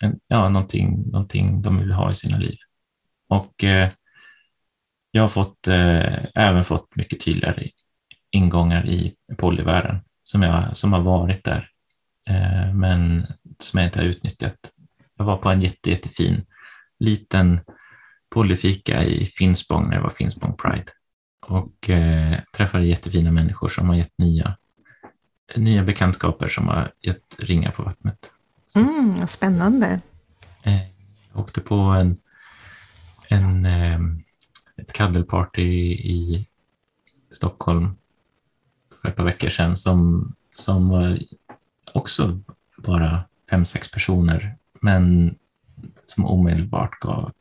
en, ja, någonting, någonting de vill ha i sina liv. Och eh, jag har fått, eh, även fått mycket tydligare ingångar i polyvärlden som, jag, som har varit där, eh, men som jag inte har utnyttjat. Jag var på en jätte, jättefin liten polyfika i Finspång när det var Finspång Pride och eh, träffade jättefina människor som har gett nya, nya bekantskaper som har gett ringar på vattnet. Mm, spännande. Eh, jag åkte på en, en, eh, ett kaddelparty i Stockholm för ett par veckor sedan som, som var också bara fem, sex personer, men som omedelbart gav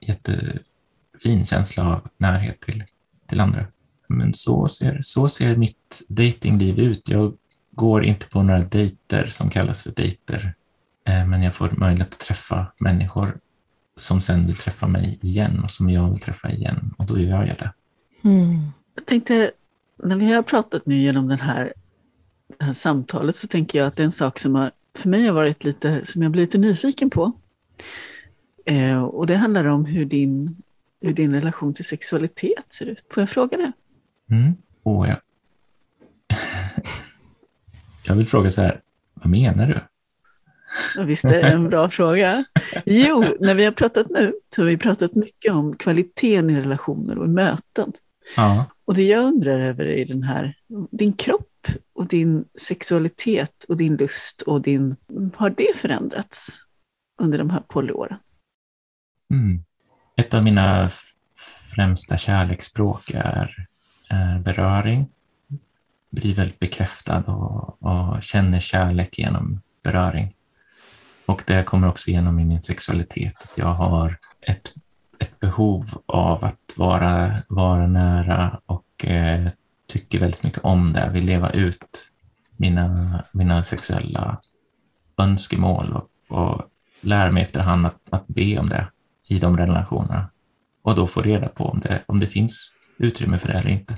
jättefin känsla av närhet till, till andra. Men så ser, så ser mitt datingliv ut. Jag går inte på några dejter som kallas för dejter, eh, men jag får möjlighet att träffa människor som sen vill träffa mig igen och som jag vill träffa igen och då gör jag det. Mm. Jag tänkte, när vi har pratat nu genom den här, det här samtalet så tänker jag att det är en sak som har, för mig har varit lite, som jag blir lite nyfiken på. Eh, och det handlar om hur din, hur din relation till sexualitet ser ut. Får jag fråga det? Mm. Och jag... jag vill fråga så här, vad menar du? Ja, visst är det en bra fråga. Jo, när vi har pratat nu så har vi pratat mycket om kvaliteten i relationer och möten. Ja. Och det jag undrar över är den här, din kropp och din sexualitet och din lust och din, har det förändrats under de här polyåren? Mm. Ett av mina främsta kärleksspråk är, är beröring. Blir väldigt bekräftad och, och känner kärlek genom beröring. Och det kommer också igenom i min sexualitet. Att jag har ett, ett behov av att vara, vara nära och eh, tycker väldigt mycket om det. Vill leva ut mina, mina sexuella önskemål och, och lära mig efterhand att, att be om det i de relationerna. Och då få reda på om det, om det finns utrymme för det eller inte.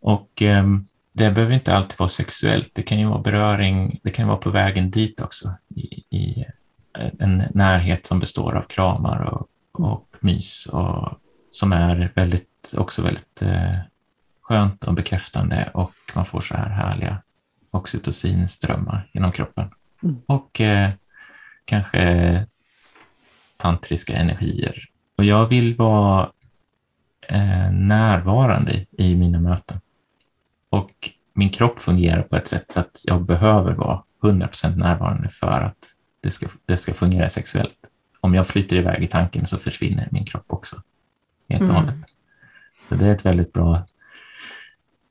Och eh, det behöver inte alltid vara sexuellt. Det kan ju vara beröring, det kan vara på vägen dit också. I, i en närhet som består av kramar och, och mys och som är väldigt, också väldigt eh, skönt och bekräftande och man får så här härliga oxytocinströmmar genom kroppen. Mm. Och eh, kanske tantriska energier. Och jag vill vara eh, närvarande i mina möten. Och min kropp fungerar på ett sätt så att jag behöver vara 100% närvarande för att det ska, det ska fungera sexuellt. Om jag flyter iväg i tanken så försvinner min kropp också. Helt och Mm. hållet. Så det är ett väldigt bra,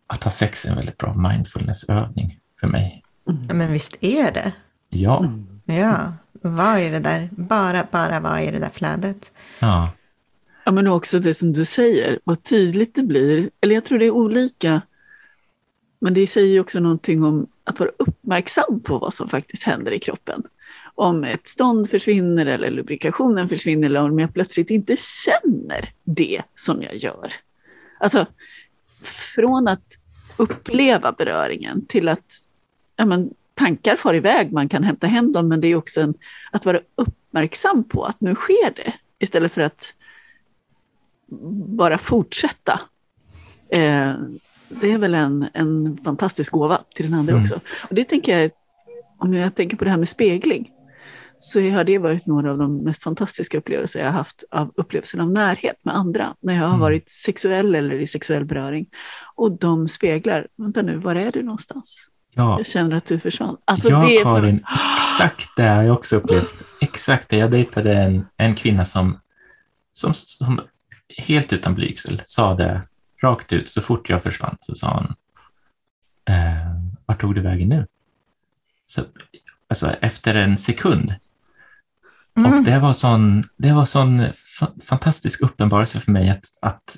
att ha sex är en väldigt bra mindfulnessövning för mig. Ja, men visst är det. Ja, Mm. Ja, vad är det där? Bara, bara vad är det där flödet? ja, Ja, men också det som du säger, vad tydligt det blir. Eller jag tror det är olika Men det säger ju också någonting om att vara uppmärksam på vad som faktiskt händer i kroppen. Om ett stånd försvinner eller lubrikationen försvinner eller om jag plötsligt inte känner det som jag gör. Alltså, från att uppleva beröringen till att ja, men, tankar far iväg, man kan hämta hem dem, men det är också en, att vara uppmärksam på att nu sker det, istället för att bara fortsätta. Eh, det är väl en, en fantastisk gåva till den andra mm. också. Och det tänker jag, om jag tänker på det här med spegling, så har det varit några av de mest fantastiska upplevelser jag har haft av upplevelsen av närhet med andra, när jag har mm. varit sexuell eller i sexuell beröring. Och de speglar, vänta nu, var är du någonstans? Ja. Jag känner att du försvann. Alltså, ja, det Karin, exakt det har jag också upplevt. Exakt det. Jag dejtade en, en kvinna som, som, som helt utan blygsel sa det rakt ut så fort jag försvann. Så sa hon, eh, vart tog du vägen nu? Så, alltså efter en sekund. Mm. Och det var sån, det var sån fantastisk uppenbarelse för mig att, att,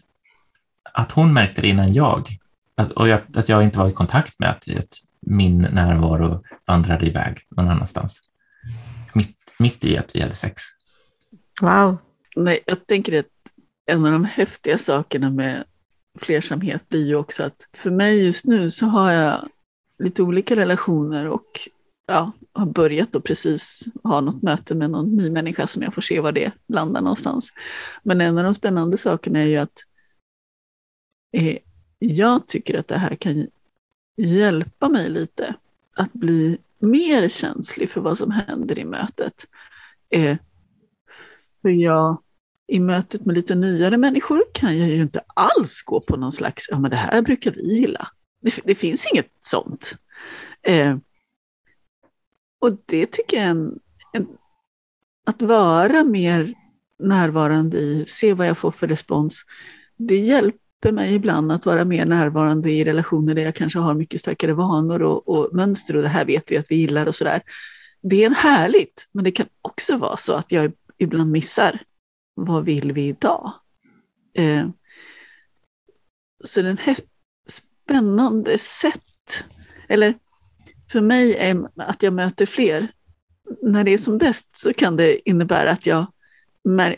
att hon märkte det innan jag. Att, och jag, att jag inte var i kontakt med att, att min närvaro vandrade iväg någon annanstans. Mitt, mitt i att vi hade sex. Wow. Nej, jag tänker att en av de häftiga sakerna med flersamhet blir ju också att för mig just nu så har jag lite olika relationer och ja, har börjat då precis ha något möte med någon ny människa som jag får se var det landar någonstans. Men en av de spännande sakerna är ju att eh, jag tycker att det här kan hjälpa mig lite att bli mer känslig för vad som händer i mötet. Eh, för jag, i mötet med lite nyare människor kan jag ju inte alls gå på någon slags, ja men det här brukar vi gilla. Det, det finns inget sånt. Eh, och det tycker jag är en, en, att vara mer närvarande i, se vad jag får för respons, det hjälper hjälper mig ibland att vara mer närvarande i relationer där jag kanske har mycket starkare vanor och, och mönster och det här vet vi att vi gillar och sådär. Det är härligt, men det kan också vara så att jag ibland missar. Vad vill vi idag? Eh, så den här spännande sätt, eller för mig är att jag möter fler. När det är som bäst så kan det innebära att jag,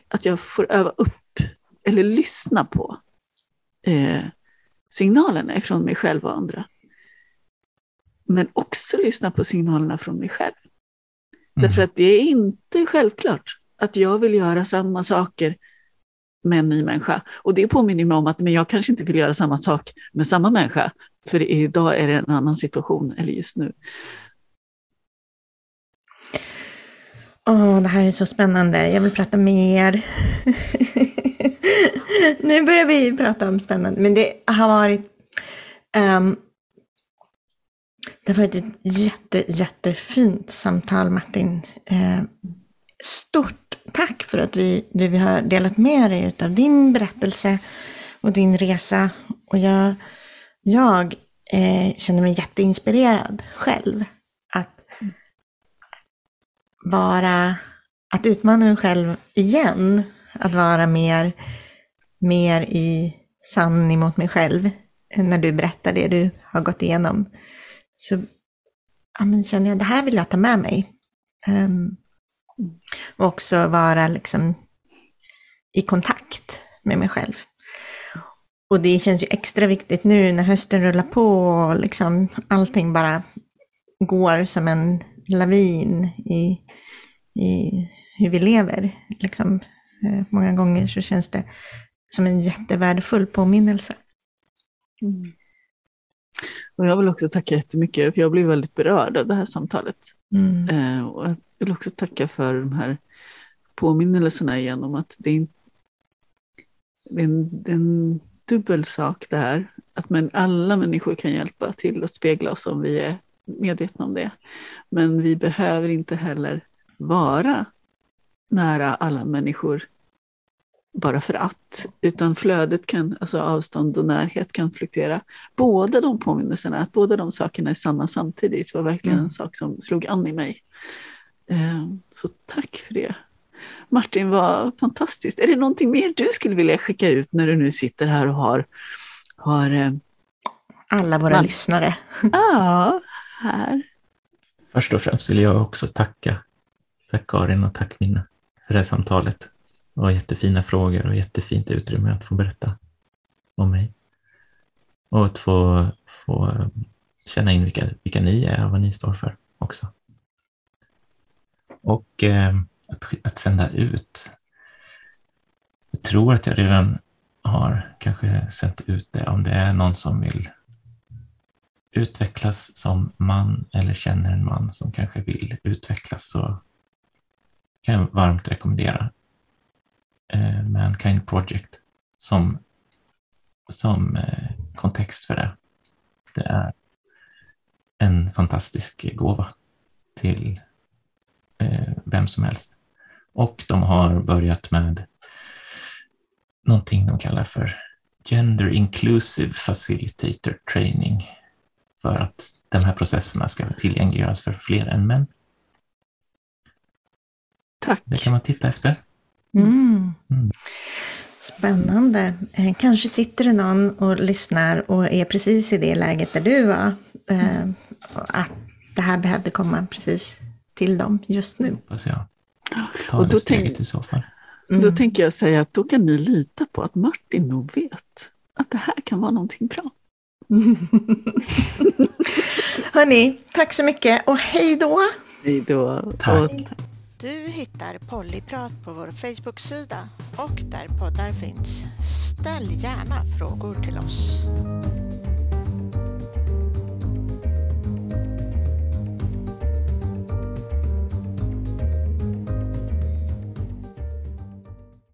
att jag får öva upp eller lyssna på eh, signalerna ifrån mig själv och andra. Men också lyssna på signalerna från mig själv. Mm. Därför att det är inte självklart att jag vill göra samma saker med en ny människa. Och det påminner mig om att men jag kanske inte vill göra samma sak med samma människa, för idag är det en annan situation, eller just nu. Åh, oh, det här är så spännande. Jag vill prata mer. nu börjar vi prata om spännande, men det har varit um, det har varit ett jätte, jättefint samtal Martin. Eh, stort tack för att vi, du vi har delat med dig av din berättelse och din resa. Och jag, jag eh, känner mig jätteinspirerad själv vara, att utmana mig själv igen. Att vara mer mer i sanning mot mig själv eh, när du berättar det du har gått igenom. Så ja, men känner jag, det här vill jag ta med mig. Um, och också vara liksom i kontakt med mig själv. Och det känns ju extra viktigt nu när hösten rullar på och liksom allting bara går som en lavin i, i hur vi lever. Liksom, eh, många gånger så känns det som en jättevärdefull påminnelse. Mm. Och jag vill också tacka jättemycket, för jag blev väldigt berörd av det här samtalet. Mm. Eh, och jag vill också tacka för de här påminnelserna igen om att det är, det är en, det är en dubbel sak det här. Att men alla människor kan hjälpa till att spegla oss om vi är medvetna om det. Men vi behöver inte heller vara nära alla människor bara för att, utan flödet kan, alltså avstånd och närhet kan fluktuera. Båda de påminnelserna, att båda de sakerna är sanna samtidigt var verkligen mm. en sak som slog an i mig. Eh, så tack för det. Martin, vad fantastiskt. Är det någonting mer du skulle vilja skicka ut när du nu sitter här och har, har eh, alla våra Man- lyssnare. Ja, här. Först och främst vill jag också tacka. Tack Karin och tack Minna för det här samtalet. Det var jättefina frågor och jättefint utrymme att få berätta om mig. Och att få, få känna in vilka, vilka ni är och vad ni står för också. Och eh, att, att sända ut. Jag tror att jag redan har kanske sänt ut det om det är någon som vill utvecklas som man eller känner en man som kanske vill utvecklas så kan jag varmt rekommendera eh, Mankind Project som, som eh, kontext för det. Det är en fantastisk gåva till eh, vem som helst. Och de har börjat med någonting de kallar för Gender Inclusive Facilitator Training för att de här processerna ska tillgängliggöras för fler än män. Tack. Det kan man titta efter. Mm. Mm. Spännande. Eh, Kanske sitter det någon och lyssnar och är precis i det läget där du var. Eh, att det här behövde komma precis till dem just nu. Hoppas jag. Ta Och det då steget tänk- i så fall. Mm. Då tänker jag säga att då kan ni lita på att Martin nog vet att det här kan vara någonting bra. Hörni, tack så mycket och hej då! Hej då. Tack. Du hittar Pollyprat på vår Facebook-sida och där poddar finns. Ställ gärna frågor till oss.